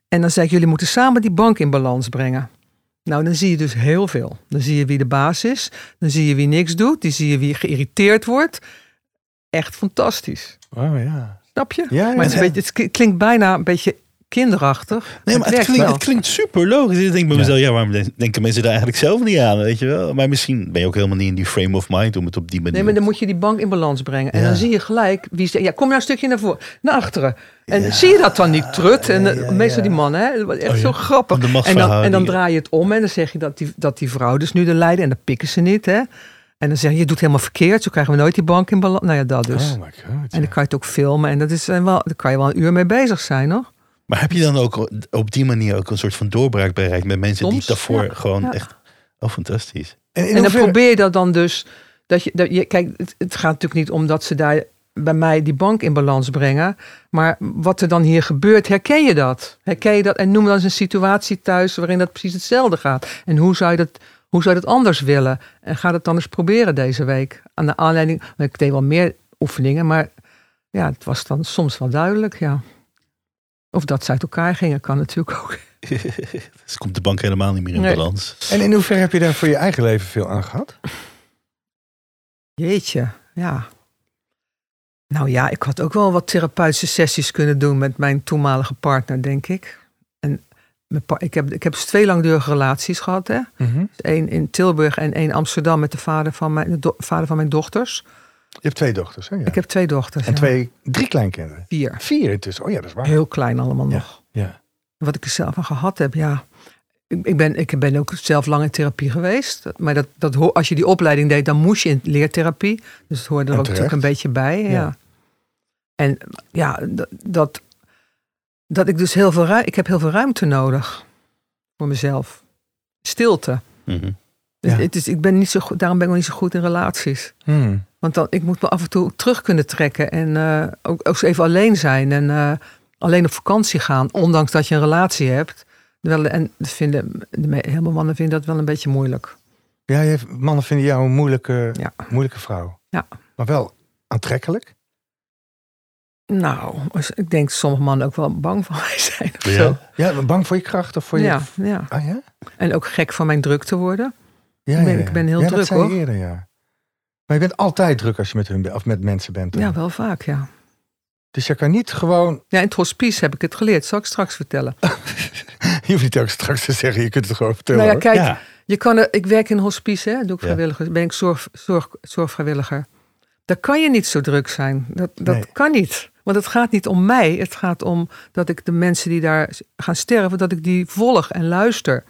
En dan zei ik, jullie moeten samen die bank in balans brengen. Nou, dan zie je dus heel veel. Dan zie je wie de baas is. Dan zie je wie niks doet. Dan zie je wie geïrriteerd wordt. Echt fantastisch. Oh ja. Snap je? Ja, ja, Maar het, ja. beetje, klinkt bijna een beetje kinderachtig. Nee, maar het klinkt, het klinkt super logisch. Ik denk bij mezelf, ja, waarom den- denken mensen daar eigenlijk zelf niet aan, weet je wel? Maar misschien ben je ook helemaal niet in die frame of mind om het op die manier... Nee, maar dan moet je die bank in balans brengen. En Ja. dan zie je gelijk wie ze. Ja, kom nou een stukje naar voren, naar achteren. En zie je dat dan niet, trut? En meestal die mannen, hè? Echt Oh, zo grappig. En dan, en dan draai je het om en dan zeg je dat die, dat die vrouw dus nu de leider. En dan pikken ze niet, hè? En dan zeg je, je doet helemaal verkeerd. Zo krijgen we nooit die bank in balans. Nou ja, dat dus. Oh my god. En dan kan je het ook filmen. En dat is eh, wel, daar kan je wel een uur mee bezig zijn, hoor. Maar heb je dan ook op die manier ook een soort van doorbraak bereikt met mensen die daarvoor ja. gewoon Ja. echt... Oh, fantastisch. En, En dan probeer je dat dan dus. Dat je, dat je, kijk, het, het gaat natuurlijk niet om dat ze daar bij mij die bank in balans brengen. Maar wat er dan hier gebeurt, herken je dat? Herken je dat? En noem dan eens een situatie thuis waarin dat precies hetzelfde gaat. En hoe zou je dat, hoe zou je dat anders willen? En ga het dan eens proberen deze week. Aan de aanleiding, ik deed wel meer oefeningen, maar ja, het was dan soms wel duidelijk, ja. Of dat ze uit elkaar gingen, kan natuurlijk ook. [LAUGHS] dus komt de bank helemaal niet meer in Nee. balans. En in hoeverre heb je daar voor je eigen leven veel aan gehad? Jeetje, ja. Nou ja, ik had ook wel wat therapeutische sessies kunnen doen met mijn toenmalige partner, denk ik. En ik, heb, ik heb dus twee langdurige relaties gehad. Hè? Eén in Tilburg en één in Amsterdam met de vader van mijn, de vader van mijn dochters. Je hebt twee dochters, hè? Ja. Ik heb twee dochters. En ja. twee, drie kleinkinderen. Vier. Vier intussen. Oh ja, dat is waar. Heel klein allemaal nog. Ja. Wat ik er zelf aan gehad heb, ja. Ik, ik, ben, ik ben ook zelf lang in therapie geweest. Maar dat, dat, als je die opleiding deed, dan moest je in leertherapie. Dus het hoorde er En ook natuurlijk een beetje bij. Ja. Ja. En ja, dat, dat, dat ik dus heel veel ruimte... Ik heb heel veel ruimte nodig voor mezelf. Stilte. Mhm. Dus Ja. het is, ik ben niet zo goed, daarom ben ik nog niet zo goed in relaties. Hmm. Want dan, ik moet me af en toe terug kunnen trekken en eh, ook, ook even alleen zijn en eh, alleen op vakantie gaan, ondanks dat je een relatie hebt. Wel, en vinden, veel mannen vinden dat wel een beetje moeilijk. Ja, je, mannen vinden jou een moeilijke, Ja. moeilijke vrouw. Ja. Maar wel aantrekkelijk. Nou, ik denk dat sommige mannen ook wel bang van mij zijn. Of Ja. zo. Ja, bang voor je kracht of voor je... Ja, ja. Ah ja? En ook gek van mijn druk te worden. Ja, Ik ben- ik heel druk, dat zei hoor. eerder, ja. Maar je bent altijd druk als je met, hun, of met mensen bent. dan. Ja, wel vaak, ja. Dus je kan niet gewoon... Ja, in het hospice heb ik het geleerd. Zal ik straks vertellen. [LAUGHS] Je hoeft niet ook straks te zeggen, je kunt het gewoon vertellen. Nou ja, kijk, Ja. Je kan ik werk in hospice, hè, doe ik Ja. vrijwilliger, ben ik zorg, zorg, zorgvrijwilliger. Daar kan je niet zo druk zijn. Dat, dat Nee. kan niet. Want het gaat niet om mij. Het gaat om dat ik de mensen die daar gaan sterven, dat ik die volg en luister.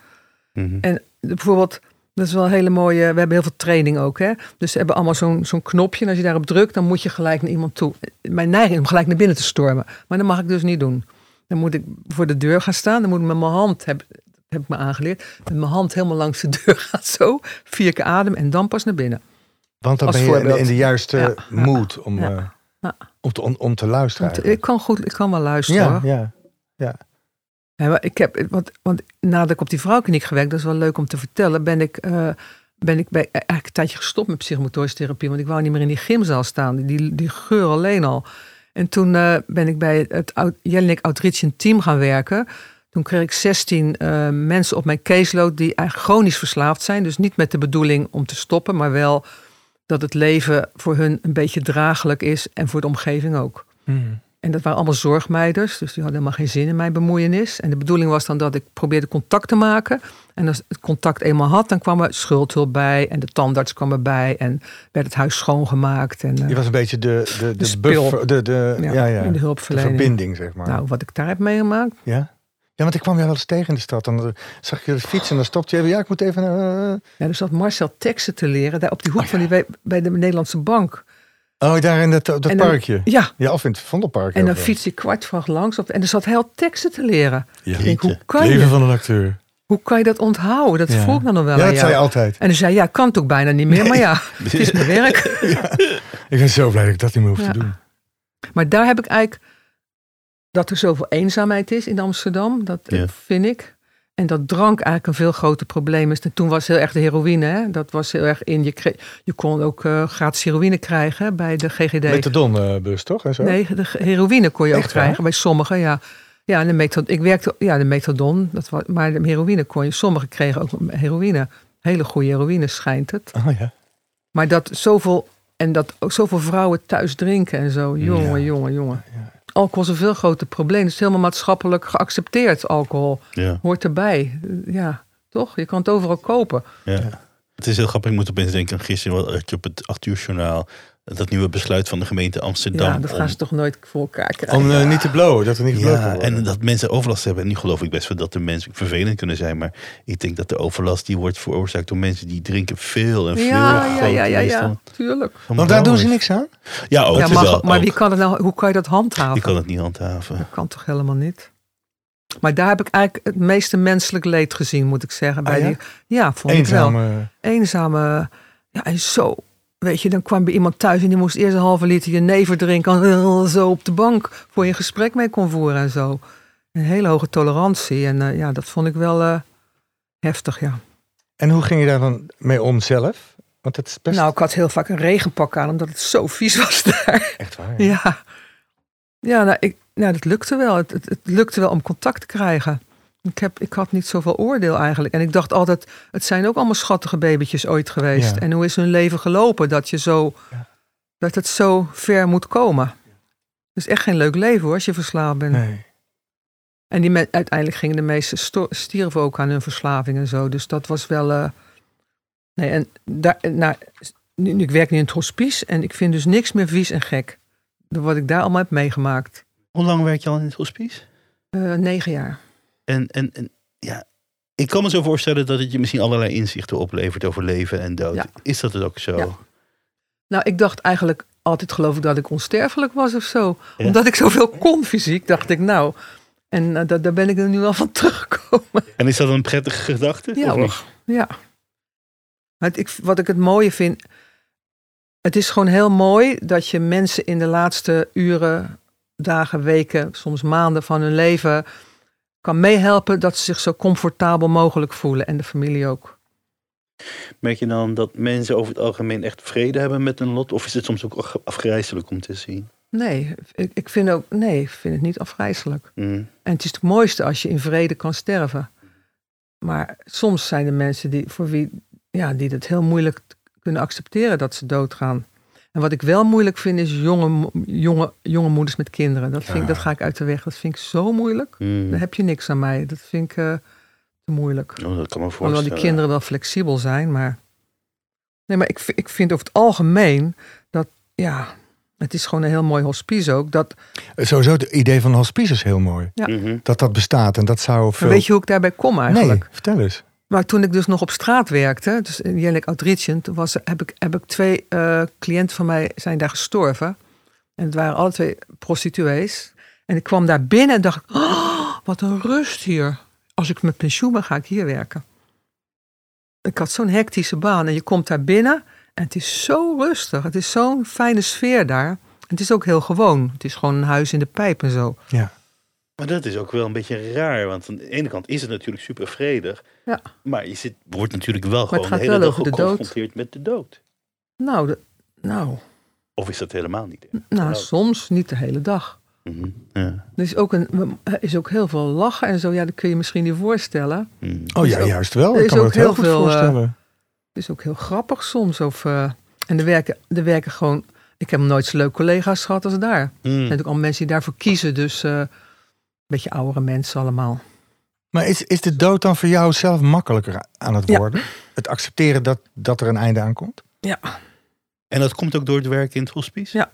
Mhm. En bijvoorbeeld, dat is wel een hele mooie. We hebben heel veel training ook. Hè? Dus ze hebben allemaal zo'n zo'n knopje. En als je daarop drukt, dan moet je gelijk naar iemand toe. Mijn neiging is om gelijk naar binnen te stormen. Maar dat mag ik dus niet doen. Dan moet ik voor de deur gaan staan. Dan moet ik met mijn hand, heb, heb ik me aangeleerd, met mijn hand helemaal langs de deur [LAUGHS] gaan. Zo, vier keer adem en dan pas naar binnen. Want dan als ben je in, voorbeeld. in de juiste Ja, ja, mood om... ja. eh. Om te, om, om te luisteren ik kan goed, ik kan wel luisteren. Ja, ja. Ja, ik heb, want, want nadat ik op die vrouwkliniek gewerkt, dat is wel leuk om te vertellen, ben ik, eh, ben ik bij, eigenlijk een tijdje gestopt met psychomotorische therapie, want ik wou niet meer in die gymzaal staan, die, die geur alleen al. En toen eh, ben ik bij het Jelinek Outreach Team gaan werken. Toen kreeg ik 16 eh, mensen op mijn caseload die eigenlijk chronisch verslaafd zijn. Dus niet met de bedoeling om te stoppen, maar wel dat het leven voor hun een beetje draaglijk is en voor de omgeving ook. Hmm. En dat waren allemaal zorgmeiders, dus die hadden helemaal geen zin in mijn bemoeienis. En de bedoeling was dan dat ik probeerde contact te maken. En als het contact eenmaal had, dan kwam er schuldhulp bij. En de tandarts kwam erbij. En werd het huis schoongemaakt. En, eh, Je was een beetje de, de, de, spil. buffer, de, de, ja, ja, de de hulpverlening. verbinding, zeg maar. Nou, wat ik daar heb meegemaakt. Ja? ja, want ik kwam jou wel eens tegen in de stad. Dan eh, zag je fietsen en dan stopte je even. Ja, ik moet even... eh, Ja, er zat Marcel teksten te leren. Daar op die hoek van die, bij de Nederlandse bank. Oh, daar in dat, dat dan- parkje. Ja, Ja, of in het Vondelpark. en dan fiets ik kwartvracht langs. Op, en er zat heel teksten te leren. Ja. Ik denk, hoe Jeetje. kan, je, van een acteur. hoe kan je dat onthouden? Dat Ja. vroeg ik dan nog wel Ja, aan dat zei jou. je altijd. En dan zei ja, ik kan het ook bijna niet meer. Maar ja, [LAUGHS] het is mijn werk. [LAUGHS] Ik ben zo blij dat ik dat niet meer hoef Ja. te doen. Maar daar heb ik eigenlijk dat er zoveel eenzaamheid is in Amsterdam. Dat Ja. vind ik. En dat drank eigenlijk een veel groter probleem is. En toen was heel erg de heroïne. Hè? Dat was heel erg in. Je, kreeg- je kon ook eh, gratis heroïne krijgen hè, bij de GGD. Methadonbus, toch? En zo? nee, de heroïne kon je ook Echt krijgen bij sommigen. Ja, ja de methadon, ik werkte, ja, de methadon. Dat was, maar de heroïne kon je. Sommigen kregen ook heroïne. Hele goede heroïne schijnt het. Oh ja. Maar dat zoveel, en dat ook zoveel vrouwen thuis drinken en zo. Jongen, Ja. jongen, jongen. Alcohol is een veel groter probleem. Het is helemaal maatschappelijk geaccepteerd, alcohol. Ja, Hoort erbij. Ja, toch? Je kan het overal kopen. ja. Het is heel grappig. Ik moet opeens denken aan gisteren wat je op het 8 uur journaal. Dat nieuwe besluit van de gemeente Amsterdam. ja, dat gaan om- ze toch nooit voor elkaar krijgen. Om eh, niet te blowen, dat er niet gebloot Ja, en dat mensen overlast hebben. En nu geloof ik best wel dat de mensen vervelend kunnen zijn. Maar ik denk dat de overlast die wordt veroorzaakt door mensen die drinken veel en veel ja, ja, ja, ja, ja, dan- tuurlijk. Want daar doen ze niks aan? Ja, ook. ja, is maar, wel, maar wie kan het nou, hoe kan je dat handhaven? Die kan het niet handhaven. Dat kan toch helemaal niet? Maar daar heb ik eigenlijk het meeste menselijk leed gezien, moet ik zeggen. Bij Ah, ja? Die, ja, vond ik wel. Eenzame... eenzame. Ja, en zo. Weet je, dan kwam bij iemand thuis en die moest eerst een halve liter jenever drinken. [LAUGHS] En zo op de bank voor je een gesprek mee kon voeren en zo. Een hele hoge tolerantie. En eh, ja, dat vond ik wel eh, heftig, ja. En hoe ging je daar dan mee om zelf? Want het is best Nou, ik had heel vaak een regenpak aan, omdat het zo vies was [LAUGHS] daar. echt waar. Ja, ja nou, ik, nou, dat lukte wel. Het, het, het lukte wel om contact te krijgen. Ik, heb, ik had niet zoveel oordeel eigenlijk. En ik dacht altijd, het zijn ook allemaal schattige babytjes ooit geweest. Ja. En hoe is hun leven gelopen dat je zo, Ja. dat het zo ver moet komen. Het is echt geen leuk leven hoor, als je verslaafd bent. Nee. En die uiteindelijk gingen de meesten sto- stierven ook aan hun verslaving en zo. Dus dat was wel. eh, nee, en daar, nou, nu, ik werk nu in het hospice en ik vind dus niks meer vies en gek. Wat ik daar allemaal heb meegemaakt. Hoe lang werk je al in het hospice? Eh, negen jaar. En, en, en ja, ik kan me zo voorstellen dat het je misschien allerlei inzichten oplevert over leven en dood. Ja. Is dat het ook zo? Ja. Nou, ik dacht eigenlijk altijd geloof ik dat ik onsterfelijk was of zo. Ja. Omdat ik zoveel kon fysiek, dacht ik nou. En eh, daar, daar ben ik er nu wel van [LAUGHS] teruggekomen. En is dat een prettige gedachte? Ja of? Ja. Het, ik, wat ik het mooie vind. Het is gewoon heel mooi dat je mensen in de laatste uren, dagen, weken, soms maanden van hun leven. Kan meehelpen dat ze zich zo comfortabel mogelijk voelen. En de familie ook. Merk je dan dat mensen over het algemeen echt vrede hebben met hun lot? Of is het soms ook af- afgrijzelijk om te zien? Nee, ik, ik vind ook. Nee, ik vind het niet afgrijzelijk. Mm. En het is het mooiste als je in vrede kan sterven. Maar soms zijn er mensen die, voor wie ja, die het heel moeilijk kunnen accepteren dat ze doodgaan. En wat ik wel moeilijk vind is jonge, jonge, jonge moeders met kinderen. Dat, vind ik, dat ga ik uit de weg. Dat vind ik zo moeilijk. Mm. Daar heb je niks aan mij. Dat vind ik eh, te moeilijk. Oh, dat kan me Hoewel voorstellen. die kinderen wel flexibel zijn. Maar, nee, maar ik, ik vind over het algemeen dat, ja, het is gewoon een heel mooi hospice ook. Dat, Sowieso het idee van hospice is heel mooi. Ja. Mhm. Dat dat bestaat en dat zou veel... weet je hoe ik daarbij kom eigenlijk? Nee, vertel eens. Maar toen ik dus nog op straat werkte, dus in Outreaching, toen was, heb, ik, heb ik twee eh, cliënten van mij zijn daar gestorven. En het waren alle twee prostituees. En ik kwam daar binnen en dacht, oh, wat een rust hier. Als ik met pensioen ben, ga ik hier werken. Ik had zo'n hectische baan en je komt daar binnen en het is zo rustig. Het is zo'n fijne sfeer daar. Het is ook heel gewoon. Het is gewoon een huis in de pijp en zo. Ja. Maar dat is ook wel een beetje raar. Want aan de ene kant is het natuurlijk super vredig. Ja. Maar je zit, wordt natuurlijk wel gewoon de hele wel dag geconfronteerd met de dood. Nou, de- nou, Of is dat helemaal niet? nou, soms niet de hele dag. Mhm. Ja. Er is ook, een, er is ook heel veel lachen en zo. Ja, dat kun je misschien niet voorstellen. Mhm. Oh ja, ook- juist wel. er Ik is kan me ook dat heel heel goed veel, eh, voorstellen. Het is ook heel grappig soms. Of, eh, en er werken, er werken gewoon... Ik heb nooit zo leuk collega's gehad als daar. Er Mhm. zijn natuurlijk al mensen die daarvoor kiezen. Dus eh, beetje oudere mensen allemaal. Maar is, is de dood dan voor jou zelf makkelijker aan het Ja. worden? Het accepteren dat, dat er een einde aankomt? Ja. En dat komt ook door het werk in het hospice? Ja.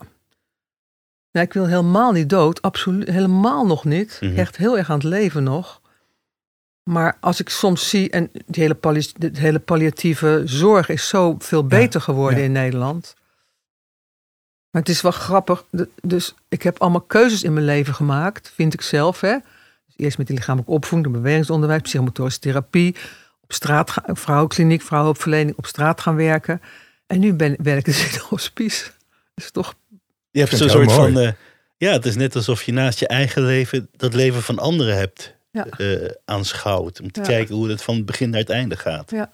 Nou, ik wil helemaal niet dood. Absoluut, helemaal nog niet. Mhm. Echt heel erg aan het leven nog. Maar als ik soms zie, en die hele, palli- de hele palliatieve zorg is zo veel beter geworden ja. in Nederland. Maar het is wel grappig. de- Dus ik heb allemaal keuzes in mijn leven gemaakt, vind ik zelf. Hè? Dus eerst met die lichamelijke opvoeding, de bewegingsonderwijs, psychomotorische therapie. Op straat, gaan- vrouwenkkliniek, vrouwenhulpverlening, op straat gaan werken. En nu ben, werk ik dus in een hospice. Dat is toch Je hebt zo'n soort van. eh, ja, het is net alsof je naast je eigen leven dat leven van anderen hebt Ja. eh, aanschouwd. Om te Ja. kijken hoe het van het begin naar het einde gaat. Ja.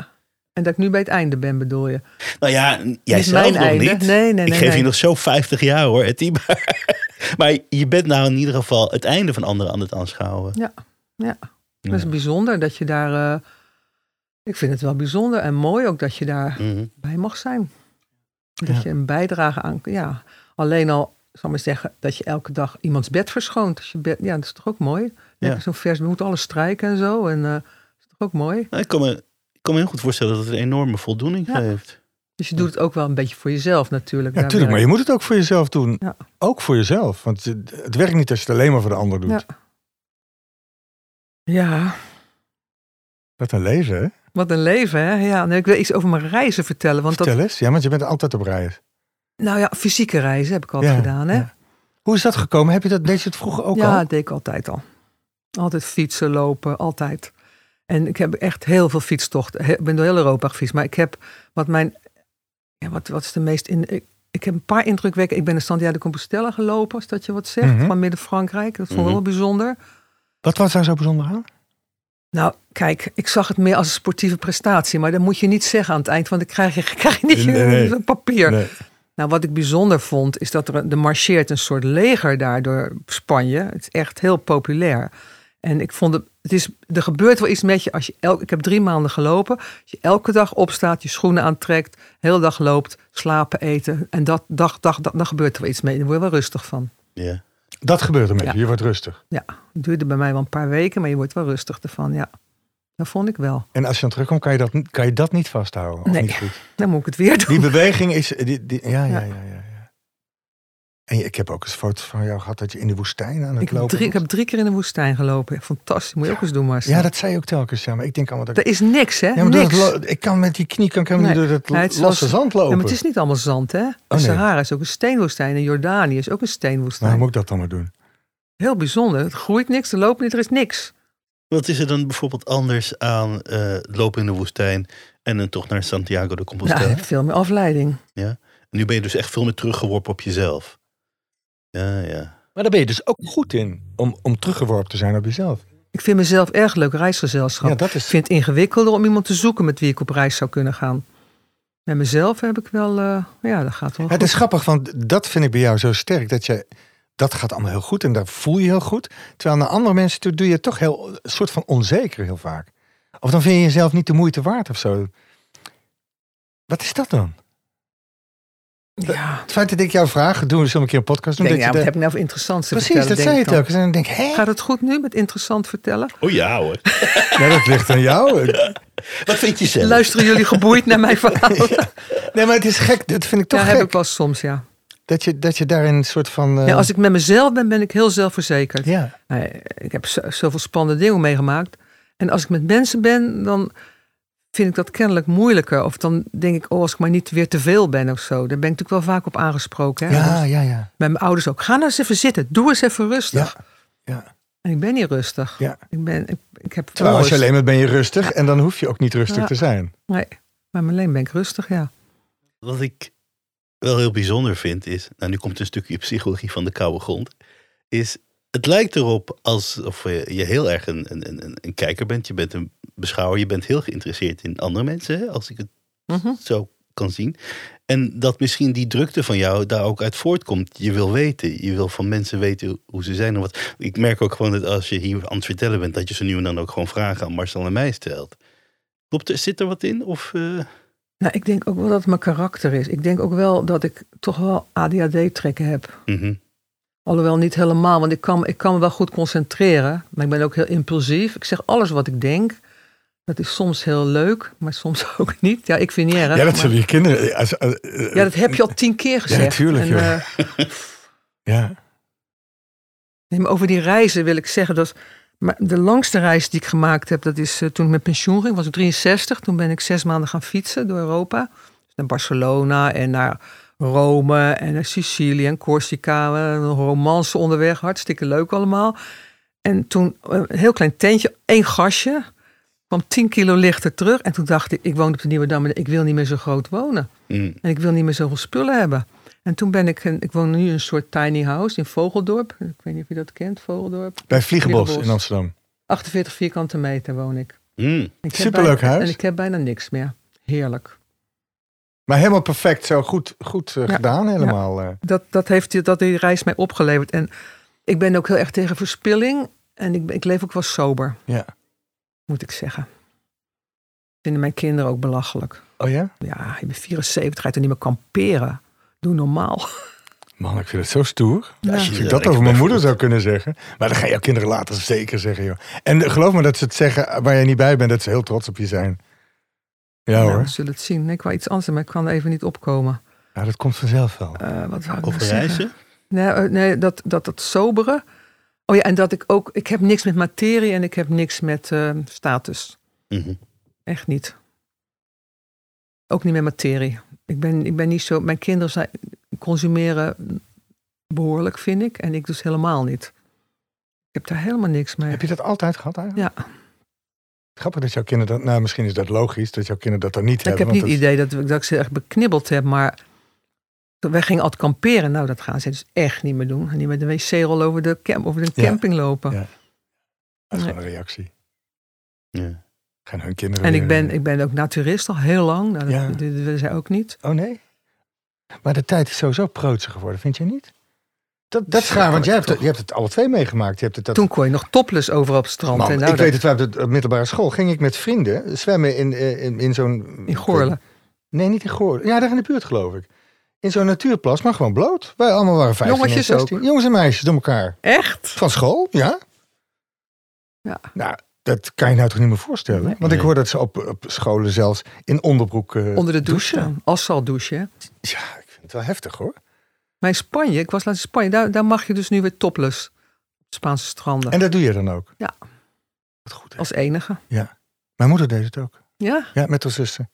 En dat ik nu bij het einde ben, bedoel je? Nou ja, jij zelf mijn nog einde. niet. Nee, nee, Ik nee, geef nee. je nog zo 50 jaar hoor, Etty. Maar, [LAUGHS] maar je bent nou in ieder geval het einde van anderen aan het aanschouwen. Ja, ja. Dat Ja. is bijzonder dat je daar. eh, ik vind het wel bijzonder en mooi ook dat je daarbij Mhm. mag zijn. Dat Ja. je een bijdrage aan. Ja, alleen al, zal ik maar zeggen, dat je elke dag iemands bed verschoont. Je bed, ja, dat is toch ook mooi? Ja. Zo'n vers, we moeten alles strijken en zo. En eh, dat is toch ook mooi? Nou, ik, kan me, ik kan me heel goed voorstellen dat het een enorme voldoening Ja. geeft. Dus je doet het ook wel een beetje voor jezelf natuurlijk. Ja, daar tuurlijk. Maar je moet het ook voor jezelf doen. Ja. Ook voor jezelf. Want het werkt niet als je het alleen maar voor de ander doet. Ja. Ja, Wat een leven, hè? wat een leven, hè? Ja, nee, ik wil iets over mijn reizen vertellen. Want dat, Vertel eens. Ja, want je bent altijd op reis. nou ja, fysieke reizen heb ik altijd Ja, gedaan, hè? ja. Hoe is dat gekomen? Heb je dat, deed je het vroeger ook ja, al? dat deed ik altijd al. Altijd fietsen, lopen, altijd. En ik heb echt heel veel fietstochten. Ik ben door heel Europa gefietst. Maar ik heb wat mijn. Ja, wat, wat is de meest. In, ik, ik heb een paar indrukwekkende. Ik ben de Santiago de Compostela gelopen, als dat je wat zegt. Mhm. Van Midden-Frankrijk. Dat vond ik Mhm. wel bijzonder. Wat was daar zo bijzonder aan? Nou, kijk, ik zag het meer als een sportieve prestatie. Maar dat moet je niet zeggen aan het eind. Want dan krijg je, [LAUGHS] krijg je niet nee. [LAUGHS] een papier. Nee. Nou, wat ik bijzonder vond, is dat er, er marcheert een soort leger daar door Spanje. Het is echt heel populair. En ik vond het, het is, er gebeurt wel iets met je als je, elk, ik heb drie maanden gelopen. Als je elke dag opstaat, je schoenen aantrekt, de hele dag loopt, slapen, eten. En dat, dag, dag, dag, dan gebeurt er wel iets mee. Daar word je wel rustig van. Ja. Dat gebeurt er met Ja. je. Je wordt rustig. Ja, het duurde bij mij wel een paar weken, maar je wordt wel rustig ervan, ja. Dat vond ik wel. En als je dan terugkomt, kan je dat, kan je dat niet vasthouden? Of Nee. niet goed? Dan moet ik het weer doen. Die beweging is... Die, die, ja, ja, Ja. ja, ja, ja. En ik heb ook eens foto's van jou gehad dat je in de woestijn aan het Ik lopen drie, ik heb drie keer in de woestijn gelopen. Fantastisch, moet je ook eens doen, maar. Ja, dat zei je ook telkens. Ja, maar ik denk allemaal dat... Er is niks, hè? Ja, maar niks. ik kan met die knie kan ik helemaal Nee. door het Nee, het is losse zand lopen. Ja, maar het is niet allemaal zand, hè? De Oh, nee. Sahara is ook een steenwoestijn. En Jordanië is ook een steenwoestijn. Nou, moet ik dat dan maar doen? Heel bijzonder. Het groeit niks, er loopt niet, er is niks. Wat is er dan bijvoorbeeld anders aan eh, lopen in de woestijn en een tocht naar Santiago de Nou, Compostela? hebt veel meer afleiding. Nu ben je dus echt veel meer teruggeworpen op jezelf. Ja, ja. Maar daar ben je dus ook goed in. Om, om teruggeworpen te zijn op jezelf. Ik vind mezelf erg leuk reisgezelschap. Ja, dat Ik is... vind het ingewikkelder om iemand te zoeken met wie ik op reis zou kunnen gaan. Met mezelf heb ik wel, eh, ja, dat gaat wel Ja, het is grappig, want dat vind ik bij jou zo sterk. Dat je, dat gaat allemaal heel goed en daar voel je heel goed. Terwijl naar andere mensen toe doe je het toch heel, een soort van onzeker heel vaak. Of dan vind je jezelf niet de moeite waard of zo. Wat is dat dan? Ja, Het feit dat ik jou vraag, doen we zo een keer een podcast doen. ik denk, dat ja, je wat de- heb ik nou voor interessants te Precies, vertellen? dat denk zei je telkens. En dan denk ik, hé, Gaat het goed nu met interessant vertellen? Oh ja hoor. [LAUGHS] nee, dat ligt aan jou. [LAUGHS] Wat vind je zelf? Luisteren jullie geboeid naar mijn [LAUGHS] verhaal? Ja, Nee, maar het is gek. Dat vind ik toch heb gek. ik wel soms, ja. Dat, je, dat je daarin een soort van... eh, ja. Als ik met mezelf ben, ben ik heel zelfverzekerd. ja. Ik heb zo- zoveel spannende dingen meegemaakt. En als ik met mensen ben, dan vind ik dat kennelijk moeilijker. Of dan denk ik, oh, als ik maar niet weer te veel ben of zo. Daar ben ik natuurlijk wel vaak op aangesproken. Hè? ja, ja, ja. Met mijn ouders ook. Ga nou eens even zitten. Doe eens even rustig. Ja, ja. En ik ben niet rustig. Ja. Ik, ben, ik, ik heb Terwijl als je alleen bent, ben je rustig. En dan hoef je ook niet rustig Ja. te zijn. Nee, maar alleen ben ik rustig, ja. Wat ik wel heel bijzonder vind is, nou nu komt een stukje psychologie van de koude grond, is het lijkt erop alsof je je heel erg een, een, een, een kijker bent. Je bent een beschouwer, je bent heel geïnteresseerd in andere mensen, als ik het Mhm. zo kan zien. En dat misschien die drukte van jou daar ook uit voortkomt. Je wil weten, je wil van mensen weten hoe ze zijn. En wat. Ik merk ook gewoon dat als je hier aan het vertellen bent, dat je zo nu en dan ook gewoon vragen aan Marcel en mij stelt. Klopt er, zit er wat in? Of, eh, Nou, ik denk ook wel dat het mijn karakter is. Ik denk ook wel dat ik toch wel ADHD-trekken heb. mhm. Alhoewel niet helemaal, want ik kan, ik kan me wel goed concentreren. Maar ik ben ook heel impulsief. Ik zeg alles wat ik denk. Dat is soms heel leuk, maar soms [LAUGHS] ook niet. Ja, ik vind niet erg. Ja, dat maar- zullen je kinderen... als- eh, eh, ja, dat heb je al tien keer gezegd. tuurlijk, En, joh. eh, [LAUGHS] Ja. nee, maar over die reizen wil ik zeggen dat... Maar de langste reis die ik gemaakt heb, dat is eh, toen ik met pensioen ging. Was ik 63. Toen ben ik zes maanden gaan fietsen door Europa. Dus naar Barcelona en naar Rome en naar Sicilië en Corsica. eh, Een romance onderweg, hartstikke leuk allemaal. En toen eh, een heel klein tentje, één gasje. kwam 10 kilo lichter terug. En toen dacht ik, ik woon op de Nieuwe Dam ik wil niet meer zo groot wonen. Mm. En ik wil niet meer zoveel spullen hebben. En toen ben ik, ik woon nu in een soort tiny house in Vogeldorp. Ik weet niet of je dat kent, Vogeldorp. Bij Vliegenbos Vliegenbos. in Amsterdam. 48 vierkante meter woon ik. Mm. Ik Superleuk bijna- huis. En ik heb bijna niks meer. Heerlijk. Maar helemaal perfect, zo goed, goed eh, Ja. gedaan helemaal. eh. Dat, dat heeft die- dat die reis mij opgeleverd. En ik ben ook heel erg tegen verspilling. En ik, ik leef ook wel sober, Ja. moet ik zeggen. Vinden mijn kinderen ook belachelijk. Oh ja? Ja, je bent 74, ga je toch niet meer kamperen? Doe normaal. Man, ik vind het zo stoer. Ja. Als je dat over mijn moeder zou kunnen zeggen. Maar dan gaan jouw kinderen later zeker zeggen, joh. En eh, geloof me dat ze het zeggen waar je niet bij bent, dat ze heel trots op je zijn. Ja Nou, hoor. we zullen het zien. Nee, ik wou iets anders, maar ik kan er even niet opkomen. Ja, dat komt vanzelf wel. Eh, wat zou ik nou Over zeggen? reizen? Nee, eh, nee dat, dat, dat sobere. Oh ja, en dat ik ook... Ik heb niks met materie en ik heb niks met eh, status. Mhm. Echt niet. Ook niet met materie. Ik ben, ik ben niet zo... Mijn kinderen zijn, consumeren behoorlijk, vind ik. En ik dus helemaal niet. Ik heb daar helemaal niks mee. Heb je dat altijd gehad eigenlijk? Ja. Grappig dat jouw kinderen dat... Nou, misschien is dat logisch dat jouw kinderen dat dan niet ik hebben. heb niet het idee dat, ik- dat ik ze echt beknibbeld heb, maar... Wij gingen altijd kamperen. Nou, dat gaan ze dus echt niet meer doen. En niet met de wc-rol over de, camp, over de Ja. camping lopen. Ja. Dat is gewoon een reactie. Ja. Gaan hun kinderen En ik ben, ik ben ook naturist al heel lang. Nou, dat, Ja. dat willen zij ook niet. Oh nee? Maar de tijd is sowieso preutsig geworden, vind je niet? Dat, dat is raar, want jij hebt, het, je hebt het alle twee meegemaakt. Je hebt het, dat, Toen kon je nog topless overal op het strand. Man, en nou, ik dat- weet het, wel, op de middelbare school ging ik met vrienden zwemmen in, eh, in, in zo'n... In Goorlen. Nee, niet in Goorlen. Ja, daar in de buurt geloof ik. In zo'n natuurplas, maar gewoon bloot. Wij allemaal waren 15 Jongetjes en 16. ook? Jongens en meisjes door elkaar. Echt? Van school, ja. Ja. Nou, dat kan je nou toch niet meer voorstellen? Nee. Want ik hoor dat ze op, op scholen zelfs in onderbroek eh, Onder de douche. douchen. staan. Asfalt douchen. Ja, ik vind het wel heftig hoor. Maar in Spanje, ik was laatst in Spanje, daar, daar mag je dus nu weer topless. Op Spaanse stranden. En dat doe je dan ook? Ja. Wat goed hè? Als enige. Mijn moeder deed het ook. Ja. Ja, met haar zuster.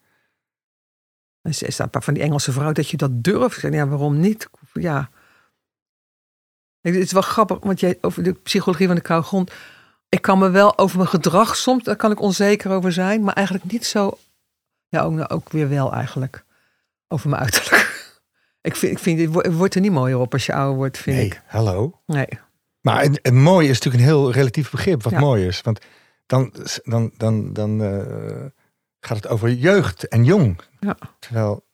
En ze is een paar van die Engelse vrouwen dat je dat durft. Ja, waarom niet? Ja. Het is wel grappig, want jij over de psychologie van de koude grond. Ik kan me wel over mijn gedrag soms, daar kan ik onzeker over zijn, maar eigenlijk niet zo. Ja, ook, nou, ook weer wel eigenlijk. Over mijn uiterlijk. Ik vind, ik vind het wo- het wordt er niet mooier op als je ouder wordt, vind nee, ik. hallo. Nee. Maar het, het mooi is natuurlijk een heel relatief begrip wat Ja. mooi is. Want dan, dan, dan, dan eh, gaat het over jeugd en jong. Ja. Terwijl,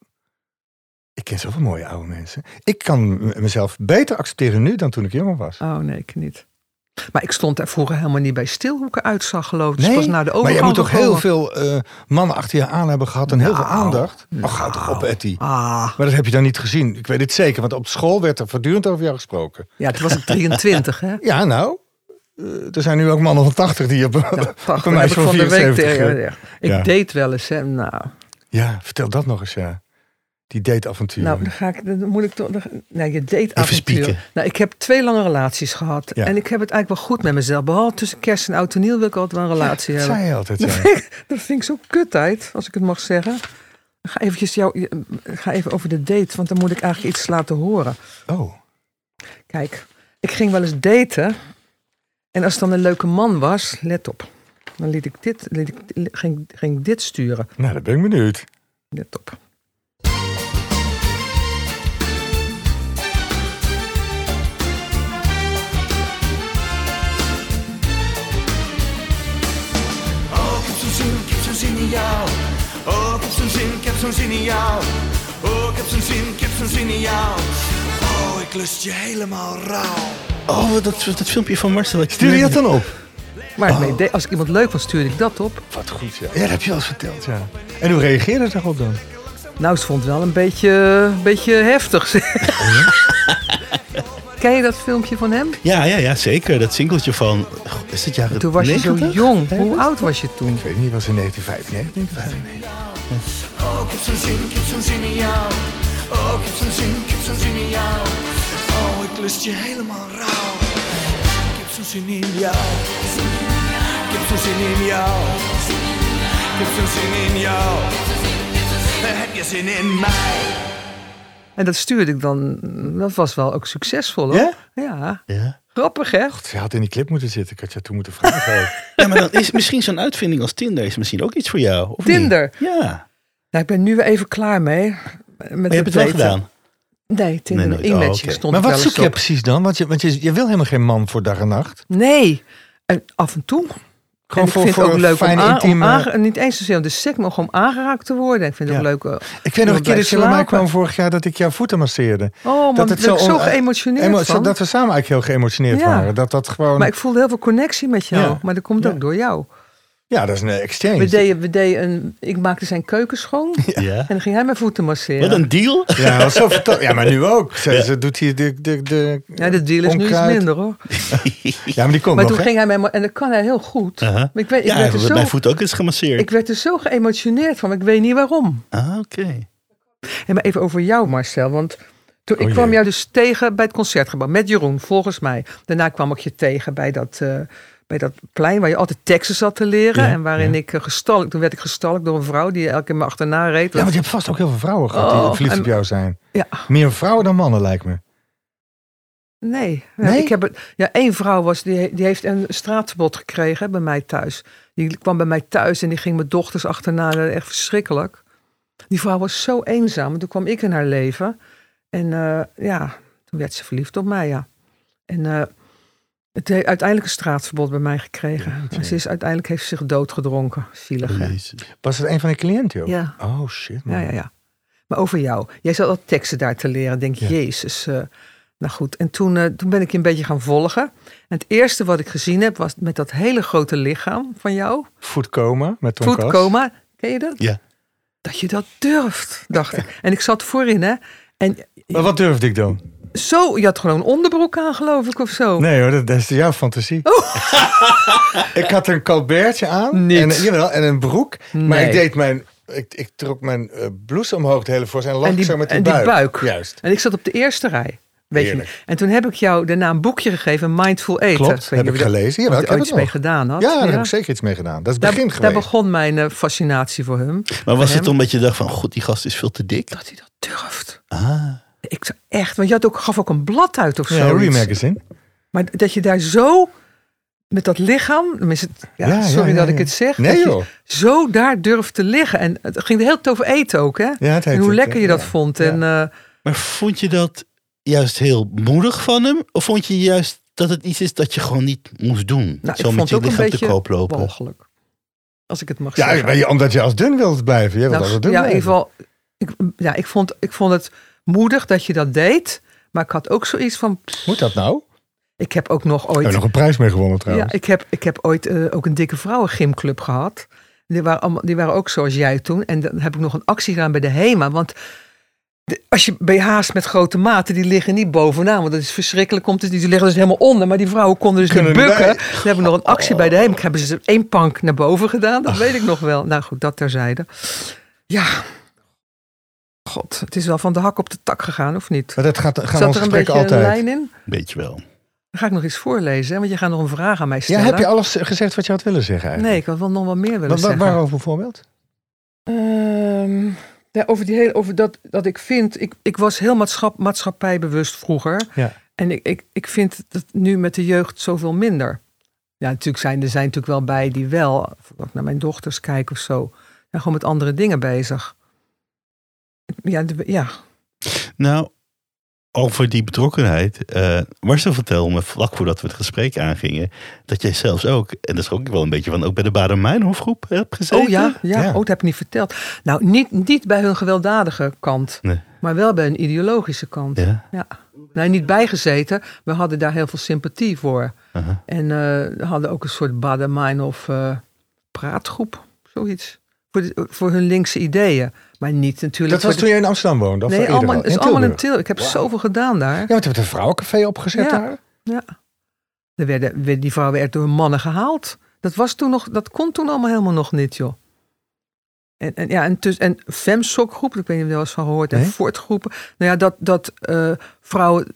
ik ken zoveel mooie oude mensen. Ik kan mezelf beter accepteren nu dan toen ik jonger was. Oh nee, ik niet. Maar ik stond daar vroeger helemaal niet bij stil hoe ik eruit zag, geloof ik. Dus Nee, pas na de maar je moet toch heel veel eh, mannen achter je aan hebben gehad en heel veel Nou, aandacht. nou. Ach, houd toch op, Etty. Ah, Maar dat heb je dan niet gezien. Ik weet het zeker, want op school werd er voortdurend over jou gesproken. ja, toen was ik 23, hè? [LAUGHS] Ja, nou, eh, er zijn nu ook mannen van 80 die op, Ja, op [LAUGHS] prachtig. een meisje van van de week 74. tegen- eh, ja. Ik ja. date wel eens, hè? Nou, Ja, vertel dat nog eens, ja. Die dateavonturen. nou dan ga ik, dan moet ik toch. dan- Nou, je date Even spieken. avontuur. Nou, ik heb twee lange relaties gehad. Ja. En ik heb het eigenlijk wel goed met mezelf. Behalve tussen kerst en oud en nieuw wil ik altijd wel een relatie dat hebben. zei je altijd, ja. Dat vind ik zo kut uit, als ik het mag zeggen. Ga, eventjes jou, ga even over de date, want dan moet ik eigenlijk iets laten horen. Oh, Kijk, ik ging wel eens daten. En als het dan een leuke man was, let op. Dan liet ik dit, liet ik, ging, ging dit sturen. nou, dat ben ik benieuwd. Let op. zin, ik heb zo'n zin in jou. Oh, ik heb zo'n zin, ik heb zo'n zin in jou. Oh, ik heb zo'n zin, ik heb zo'n zin in jou. Oh, ik lust je helemaal rauw. Oh, dat, dat filmpje van Marcel. Ik Stuur je dat dan op? Maar ik weet- als ik iemand leuk vond, stuurde ik dat op. Wat goed, ja. Ja, dat heb je al eens verteld, ja. En hoe reageerde ze daarop dan? Nou, ze vond het wel een beetje, een beetje heftig. [LAUGHS] Ken je dat filmpje van hem? Ja, ja, ja, zeker. Dat singeltje van... Is het jaren Toen was je zo 90? jong. Hoe oud was je toen? Ik weet niet, was in 1995. Oh, ik heb zo'n zin, ik heb zo'n zin in jou. Oh, ik heb zo'n zin, ik heb zo'n zin in jou. Oh, ik lust je helemaal rauw. Ik heb zo'n zin in jou. Ik heb zo'n zin in jou. Ik heb zo'n zin in jou. Heb je zin in mij? En dat stuurde ik dan. Dat was wel ook succesvol hoor. Ja? Ja. Ja. Grappig hè? Ze had in die clip moeten zitten. Ik had je toen moeten vragen. [LAUGHS] ja, maar dan is misschien zo'n uitvinding als Tinder is misschien ook iets voor jou. Of Tinder. Niet? Ja. Nou, ik ben nu weer even klaar mee. Met Maar je hebt het wel gedaan. Nee, Tinder. Nee, Nee. Oh, stond maar wat wel zoek je precies dan? Want je, want je, je wil helemaal geen man voor dag en nacht. Nee. En af en toe. Gewoon voor, ik vind voor het ook leuk fijne om, intieme... aange- niet eens zozeer om de seks, maar gewoon aangeraakt te worden. Ik vind het Ja. ook leuk. eh, Ik weet nog een keer dat je bij mij kwam vorig jaar dat ik jouw voeten masseerde. Oh, maar Dat het zo zo on- geëmotioneerd Emo- van. dat we samen eigenlijk heel geëmotioneerd Ja. waren. Dat dat gewoon... Maar ik voelde heel veel connectie met jou. Ja. Maar dat komt ook door jou. Ja, dat is een exchange. We deden, we deden een, ik maakte zijn keuken schoon. Ja. En dan ging hij mijn voeten masseren. Wat een deal. Ja, zo. Ja, maar nu ook. Ze, ze doet hier de, de, de Ja, de deal is nu iets minder hoor. Ja, maar die komt Maar nog, toen hè? ging hij mij... En dat kan hij heel goed. Maar ik, weet, ik, ja, werd er zo, mijn voet ook is gemasseerd. ik werd er zo geëmotioneerd van. maar Ik weet niet waarom. Ah, oké. En maar even over jou Marcel. Want toen, ik Oh, kwam jee. jou dus tegen bij het concertgebouw. Met Jeroen, volgens mij. Daarna kwam ik je tegen bij dat... eh, bij dat plein waar je altijd teksten zat te leren. Ja, en waarin ik eh, gestalkt... Toen werd ik gestalkt door een vrouw die elke keer me achterna reed. Ja, want je hebt vast ook heel veel vrouwen gehad die Oh, verliefd op jou zijn. Ja. Meer vrouwen dan mannen, lijkt me. Nee. Nee? Ik heb het, ja, één vrouw was, die, die heeft een straatverbod gekregen bij mij thuis. Die kwam bij mij thuis en die ging mijn dochters achterna. Echt verschrikkelijk. Die vrouw was zo eenzaam. Toen kwam ik in haar leven. En eh, ja, toen werd ze verliefd op mij, ja. En eh, het heeft uiteindelijk een straatverbod bij mij gekregen. En ze is, uiteindelijk heeft ze zich doodgedronken. Zielig? Was het een van de cliënten, joh? Ja. Oh, shit, man. Ja, ja, ja. Maar over jou. Jij zat al teksten daar te leren. Denk, Ja. jezus. eh, nou goed, en toen, eh, toen ben ik je een beetje gaan volgen. En het eerste wat ik gezien heb, was met dat hele grote lichaam van jou. Voetkomen met Tonkas. Voetcoma. Ken je dat? Ja. Dat je dat durft, dacht ik. En ik zat voorin, hè. En Maar wat durfde ik dan? Zo, je had gewoon een onderbroek aan, geloof ik, of zo. Nee hoor, dat, dat is jouw fantasie. [LAUGHS] ik had een colbertje aan Niet. en, jawel, en een broek. Maar ik deed mijn... Ik, ik trok mijn eh, blouse omhoog de hele voor en lag zo met die, en die buik. Juist. En ik zat op de eerste rij. Weet je. Heerlijk. En toen heb ik jou daarna een boekje gegeven, Mindful Eten. Klopt, heb ik gelezen. Ja, ik je heb iets mee gedaan had. Ja, daar heb ik zeker iets mee gedaan. Dat is het Daar, begin daar geweest. begon mijn eh, fascinatie voor hem. Maar was het hem. omdat je dacht van, god, die gast is veel te dik? Dat hij dat durft. Ah. Ik zou echt, want je had ook, gaf ook een blad uit of Ja, zo. Re Magazine. Maar dat je daar zo, met dat lichaam, tenminste, ja, Ja, ja, sorry ja, dat ja. ik het zeg. Nee dat je joh. zo daar durft te liggen. En het ging de hele tijd over eten ook, hè? Ja, het en hoe het, lekker eh, je dat ja. vond. Ja. En uh, Maar vond je dat juist heel moedig van hem? Of vond je juist dat het iets is dat je gewoon niet moest doen? nou, Zo ik met vond je het ook een lichaam te beetje koop lopen. walgelijk. Als ik het mag Ja, zeggen. je- omdat je als dun wilt blijven. Jij wilt Nou, dun ja, in ieder geval, ik, ja, ik, vond, ik vond het moedig dat je dat deed. Maar ik had ook zoiets van, Moet dat nou? ik heb ook nog ooit... hebben nog een prijs mee gewonnen trouwens. Ja, ik heb, ik heb ooit eh, ook een dikke vrouwengymclub gehad. Die waren, allemaal, die waren ook zoals jij toen. En dan heb ik nog een actie gedaan bij de HEMA. Want als je BH's met grote maten, die liggen niet bovenaan. Want dat is verschrikkelijk. Komt het, die liggen dus helemaal onder. Maar die vrouwen konden dus Kunnen niet niet bukken. Dan heb ik nog een actie bij de HEMA. Ik heb ze één pank naar boven gedaan. Dat weet ik nog wel. Nou goed, dat terzijde. Ja. God, het is wel van de hak op de tak gegaan, of niet? Maar dat gaat, gaan Zat er een beetje een altijd. lijn in? Weet je wel. Dan ga ik nog iets voorlezen. Hè? Want je gaat nog een vraag aan mij Ja, stellen. heb je alles gezegd wat je had willen zeggen Nee, eigenlijk? ik had wel nog wat meer willen Wa- zeggen. waarover bijvoorbeeld? Ehm, ja, over die hele, over dat, dat ik vind, ik, ik was heel maatschap, maatschappijbewust vroeger. Ja. En ik, ik, ik vind dat nu met de jeugd zoveel minder. Ja, natuurlijk zijn er zijn natuurlijk wel bij die wel, als ik naar mijn dochters kijk of zo, zijn gewoon met andere dingen bezig. Ja, de- ja. Nou, over die betrokkenheid. eh Marcel vertelde me vlak voordat we het gesprek aangingen. dat jij zelfs ook, en dat is ook wel een beetje van. ook bij de Baden-Meinhof groep hebt gezeten. Oh ja, ja, Ja. Oh, dat heb ik niet verteld. Nou, niet, niet bij hun gewelddadige kant, Nee. maar wel bij hun ideologische kant. Ja. Ja. Nee, niet bijgezeten. We hadden daar heel veel sympathie voor. En eh, hadden ook een soort Baden-Meinhof eh praatgroep, zoiets. Voor, de- voor hun linkse ideeën. Maar niet natuurlijk Dat was toen jij in Amsterdam woonde? Of Nee, allemaal, al? het is In allemaal in Tilburg? Til. Ik heb zoveel gedaan daar. Ja, want je hebt een vrouwencafé opgezet Ja. daar. Ja. Er werden, werd- die vrouwen werden door mannen gehaald. Dat, was toen nog, dat kon toen allemaal helemaal nog niet, joh. En, en, ja, en, dus, en femsokgroep, ik weet niet of je wel eens van gehoord hebt, Nee. voortgroepen. Nou ja, dat, dat eh, vrouwen...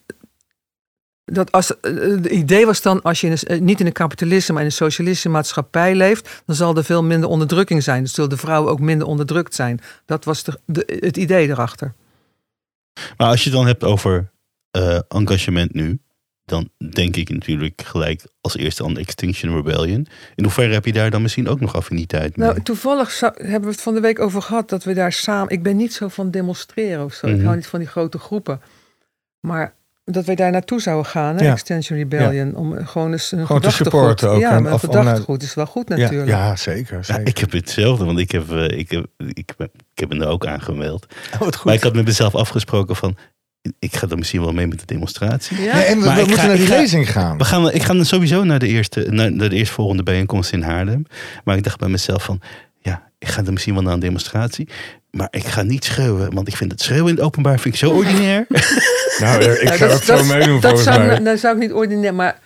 Dat als, eh, het idee was dan, als je in een, eh, niet in een kapitalistische, maar in een socialistische maatschappij leeft, dan zal er veel minder onderdrukking zijn. Dus zullen de vrouwen ook minder onderdrukt zijn. Dat was de, de, het idee erachter. Maar als je het dan hebt over eh, engagement nu. dan denk ik natuurlijk gelijk als eerste aan Extinction Rebellion. In hoeverre heb je daar dan misschien ook nog affiniteit mee? Nou, toevallig zou- hebben we het van de week over gehad dat we daar samen. Ik ben niet zo van demonstreren of zo. Ik Mhm. hou niet van die grote groepen. Maar dat wij daar naartoe zouden gaan, hè, Ja. Extension Rebellion, om gewoon eens een Gewoon te gedachtegoed. supporten ook, Ja, maar een gedachtegoed is wel goed Ja, natuurlijk. ja, zeker. Ja, zeker. ik heb hetzelfde, want ik heb, eh, ik heb, ik, heb- ik heb me er ook aangemeld. Oh. Maar ik had met mezelf afgesproken van, ik ga dan misschien wel mee met de demonstratie. Ja? Nee, en we, moeten ga- naar die ga- lezing gaan. We gaan, ik ga sowieso naar de, eerste, naar, naar de eerstvolgende bijeenkomst in Haarlem. Maar ik dacht bij mezelf van, ja, ik ga dan misschien wel naar een demonstratie. Maar ik ga niet schreeuwen, want ik vind het schreeuwen in het openbaar vind ik zo ordinair. [LAUGHS] Nou, ik zou ook zo meedoen Dat volgens zou, mij. dat zou ik niet ordinair, maar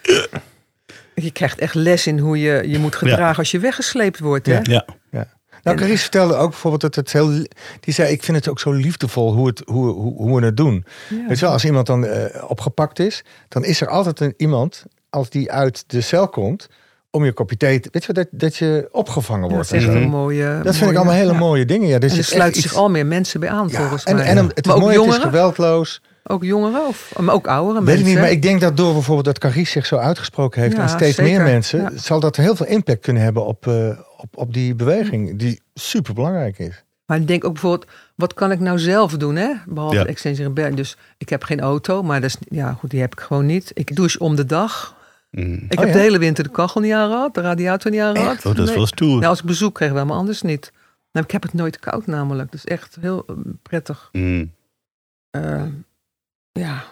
je krijgt echt les in hoe je je moet gedragen als je weggesleept wordt. Hè? Ja. Ja. Nou, Carice vertelde ook bijvoorbeeld dat het heel... Die zei, ik vind het ook zo liefdevol hoe, het, hoe, hoe, hoe we het doen. Ja. Weet je wel, als iemand dan eh, opgepakt is... dan is er altijd een, iemand, als die uit de cel komt... om je kopje thee... Weet je dat, dat je opgevangen wordt. dat is echt een mooie. dat vind ik allemaal hele mooie dingen. Ja, dus er sluiten zich al meer mensen bij aan, Ja, volgens en, mij. en het is maar ook mooi, het is jongeren? geweldloos. Ook jongeren, of, maar ook oudere Weet mensen. ik niet, maar ik denk dat door bijvoorbeeld dat Carice zich zo uitgesproken heeft... Ja, en steeds zeker. meer mensen... Zal dat heel veel impact kunnen hebben op, eh, op, op die beweging... die super belangrijk is. Maar ik denk ook bijvoorbeeld, wat kan ik nou zelf doen, hè? Behalve Ja. Extension Rebellion. Dus ik heb geen auto, maar dat is, ja, goed, die heb ik gewoon niet. Ik douche om de dag. Mm. Ik Oh, heb ja? de hele winter de kachel niet aangehad, de radiator niet aangehad. Oh, dat is Nee. wel stoer. Ja, als ik bezoek kreeg wel, maar anders niet. Nou, ik heb het nooit koud namelijk. Dat is echt heel eh, prettig. Mm. Eh, ja,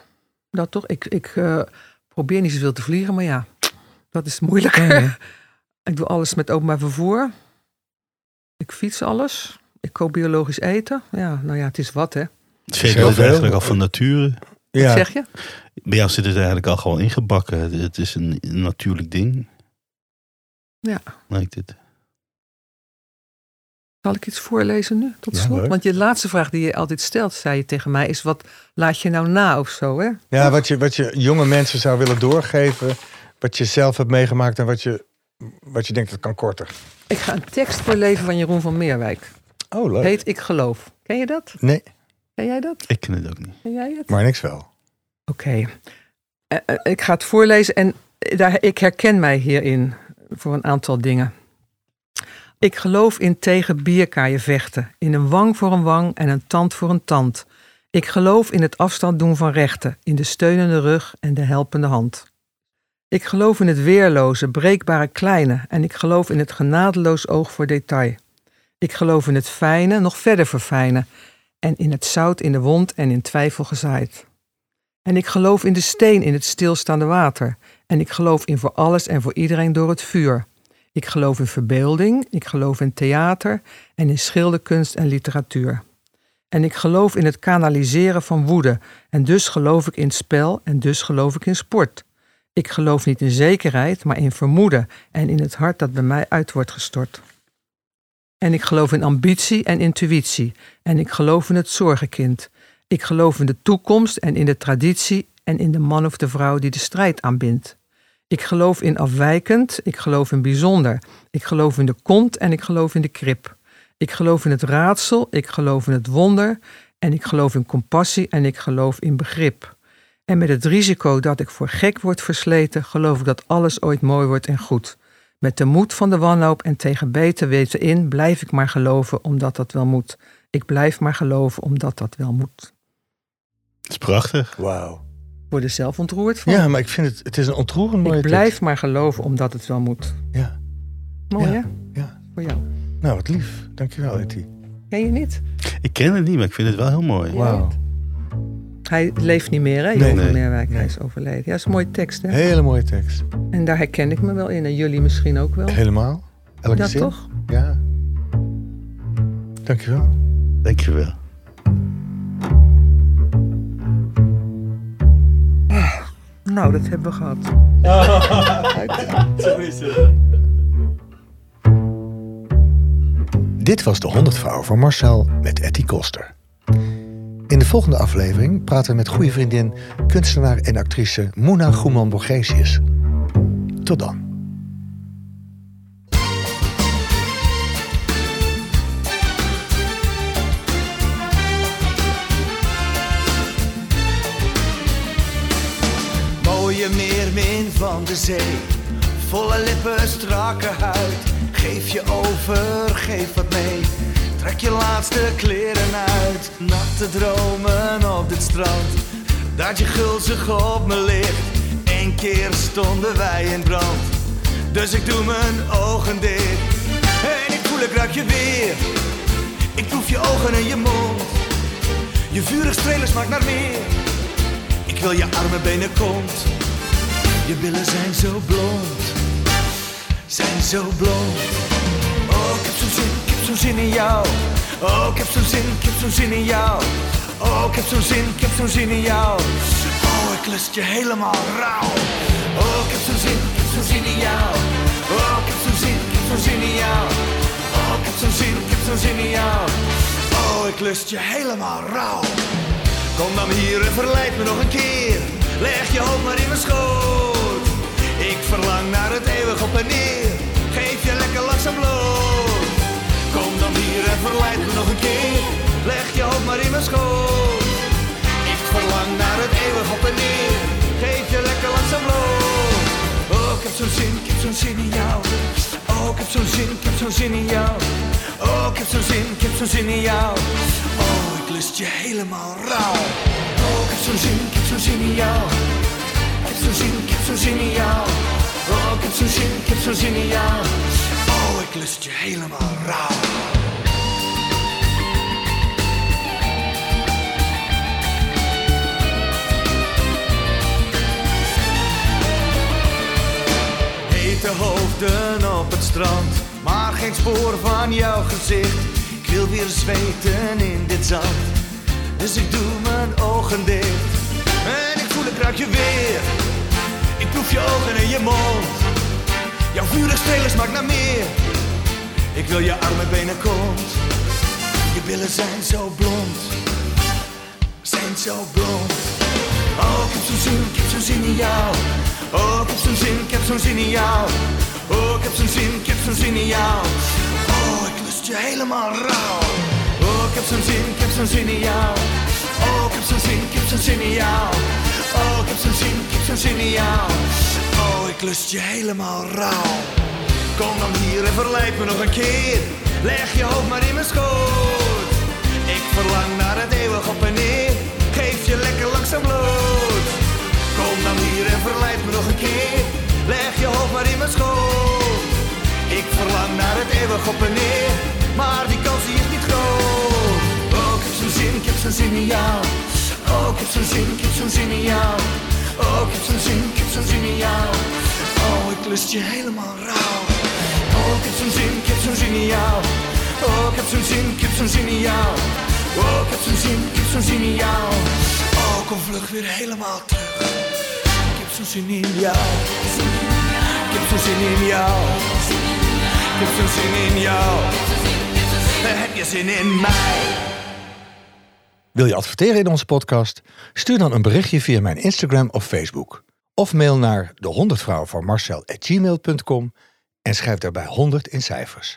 dat toch. Ik, ik eh, probeer niet zoveel te vliegen, maar ja, dat is moeilijker. [LAUGHS] ik doe alles met openbaar vervoer. Ik fiets alles. Ik koop biologisch eten. Ja, nou ja, het is wat, hè. Heel is veel. eigenlijk al van nature. Wat Ja, zeg je? Bij jou zit het eigenlijk al gewoon ingebakken. Het is een, een natuurlijk ding. Ja. Lijkt het. Zal ik iets voorlezen nu, tot slot? Want je laatste vraag die je altijd stelt, zei je tegen mij, is wat laat je nou na of zo, hè? ja wat, je, wat je jonge mensen zou willen doorgeven... wat je zelf hebt meegemaakt en wat je, wat je denkt dat kan korter. Ik ga een tekst voorlezen van Jeroen van Meerwijk. Oh, leuk. Heet Ik Geloof. Ken je dat? Nee, Ken jij dat? Ik ken het ook niet. Ken jij het? maar niks wel. Oké. Eh, eh, ik ga het voorlezen en daar, ik herken mij hierin voor een aantal dingen. Ik geloof in tegen bierkaaien vechten, in een wang voor een wang en een tand voor een tand. Ik geloof in het afstand doen van rechten, in de steunende rug en de helpende hand. Ik geloof in het weerloze, breekbare kleine en ik geloof in het genadeloos oog voor detail. Ik geloof in het fijne nog verder verfijnen en in het zout in de wond en in twijfel gezaaid. En ik geloof in de steen in het stilstaande water. En ik geloof in voor alles en voor iedereen door het vuur. Ik geloof in verbeelding, ik geloof in theater en in schilderkunst en literatuur. En ik geloof in het kanaliseren van woede. En dus geloof ik in spel en dus geloof ik in sport. Ik geloof niet in zekerheid, maar in vermoeden en in het hart dat bij mij uit wordt gestort. En ik geloof in ambitie en intuïtie. En ik geloof in het zorgenkind. Ik geloof in de toekomst en in de traditie en in de man of de vrouw die de strijd aanbindt. Ik geloof in afwijkend, ik geloof in bijzonder. Ik geloof in de kont en ik geloof in de krip. Ik geloof in het raadsel, ik geloof in het wonder en ik geloof in compassie en ik geloof in begrip. En met het risico dat ik voor gek word versleten, geloof ik dat alles ooit mooi wordt en goed. Met de moed van de wanhoop en tegen beter weten in, blijf ik maar geloven omdat dat wel moet. Ik blijf maar geloven omdat dat wel moet. is prachtig. Wauw. Ik word er zelf ontroerd van. Ja, maar ik vind het, het is een ontroerend mooie ik blijf tekst. maar geloven omdat het wel moet. Ja, Mooi Ja. hè? ja. Voor jou. Nou, wat lief. Dankjewel, Etty. Ken je niet? Ik ken het niet, maar ik vind het wel heel mooi. Wauw. Hij leeft niet meer hè, Nee. Johan Nee. Hij is overleden. Ja, dat is een mooie tekst hè? Hele mooie tekst. En daar herken ik me wel in. En jullie misschien ook wel. Helemaal. Elke Ja, zin. toch? Ja. Dankjewel. Dankjewel. Nou, dat hebben we gehad. [LAUGHS] Dit was de 100 vrouwen van Marcel met Etty Koster. In de volgende aflevering praten we met goede vriendin, kunstenaar en actrice Moena Goeman-Borgesius. Tot dan. Mooie meermin van de zee, volle lippen, strakke huid. Geef je over, geef wat mee. Trek je laatste kleren uit. Nachte dromen op dit strand, dat je gulzig op me ligt. Eén keer stonden wij in brand, dus ik doe mijn ogen dicht. En ik voel ik ruik je weer. Ik proef je ogen en je mond. Je vurig strelen smaakt naar meer. Ik wil je arme benen kont. Je billen zijn zo blond. Zijn zo blond. Oh, ik heb zo'n zin, zo'n zin in jou. Oh, ik heb zo'n zin, ik heb zo'n zin in jou. Oh, ik heb zo'n zin, ik heb zo'n zin in jou. Oh, ik lust je helemaal rauw. Oh, ik heb zo'n zin, ik heb zo'n zin in jou. Oh, ik heb zo'n zin, ik heb zo'n zin in jou. Oh, ik heb zo'n zin, ik heb zin in jou. Oh, ik lust je helemaal rauw. Kom dan hier en verleid me nog een keer. Leg je hoofd maar in mijn schoot. Ik verlang naar het eeuwig op en neer. En verleid me nog een keer. Leg je hoofd maar in mijn schoot. Ik verlang naar het eeuwig op en neer. Geef je lekker langzaam bloot. Oh, ik heb zo'n zin, ik heb zo'n zin in jou. Oh, ik heb zo'n zin, ik heb zo'n zin in jou. Oh, ik heb zo'n zin, ik heb zo'n zin in jou. Oh, ik lust je helemaal rauw. Oh, ik heb zo'n zin, ik heb zo'n zin in jou. Ik heb zo'n zin, ik heb zo'n zin in jou. Oh, ik heb zo'n zin, ik heb zo'n zin in jou. Oh, ik lust je helemaal rauw. Maar geen spoor van jouw gezicht. Ik wil weer zweten in dit zand, dus ik doe mijn ogen dicht. En ik voel ik ruik je weer, ik proef je ogen en je mond. Jouw vurig strelen smaakt naar meer, ik wil je arme benen kont. Je billen zijn zo blond, zijn zo blond. Oh, ik heb zo'n zin, ik heb zo'n zin in jou. Oh, ik heb zo'n zin, ik heb zo'n zin in jou. Oh, ik heb zo'n zin, ik heb zo'n zin in jou. Oh, ik lust je helemaal rauw. Oh, ik heb zo'n zin, ik heb zo'n zin in jou. Oh, ik heb zo'n zin, ik heb zo'n zin. Oh, ik heb zo'n zin, ik heb zo'n zin. Oh, ik lust je helemaal rauw. Kom dan hier en verleid me nog een keer. Leg je hoofd maar in mijn schoot. Ik verlang naar het eeuwig op en neer. Geef je lekker langzaam bloot. Kom dan hier en verleid me nog een keer. Leg je hoofd maar in mijn schoot. Ik verlang naar het eeuwig op en neer. Maar die kans die is niet groot. Oh, ik heb zo'n zin, ik heb zo'n zin in jou. Oh, ik heb zo'n zin, ik heb zo'n zin in jou. Oh, ik heb zo'n zin, ik heb zo'n zin in jou. Oh, ik lust je helemaal rauw. Oh, ik heb zo'n zin, ik heb zo'n zin in jou. Oh, ik heb zo'n zin, ik heb zo'n zin in jou. Oh, ik heb zo'n zin, ik heb zo'n zin in jou. Oh, kom vlug weer helemaal terug. Ik heb zo'n zin in jou. Heb zo'n zin in jou. Ik heb zo'n zin in jou. Heb je zin in mij? Wil je adverteren in onze podcast? Stuur dan een berichtje via mijn Instagram of Facebook. Of mail naar de 100 vrouwen van Marcel en schrijf daarbij 100 in cijfers.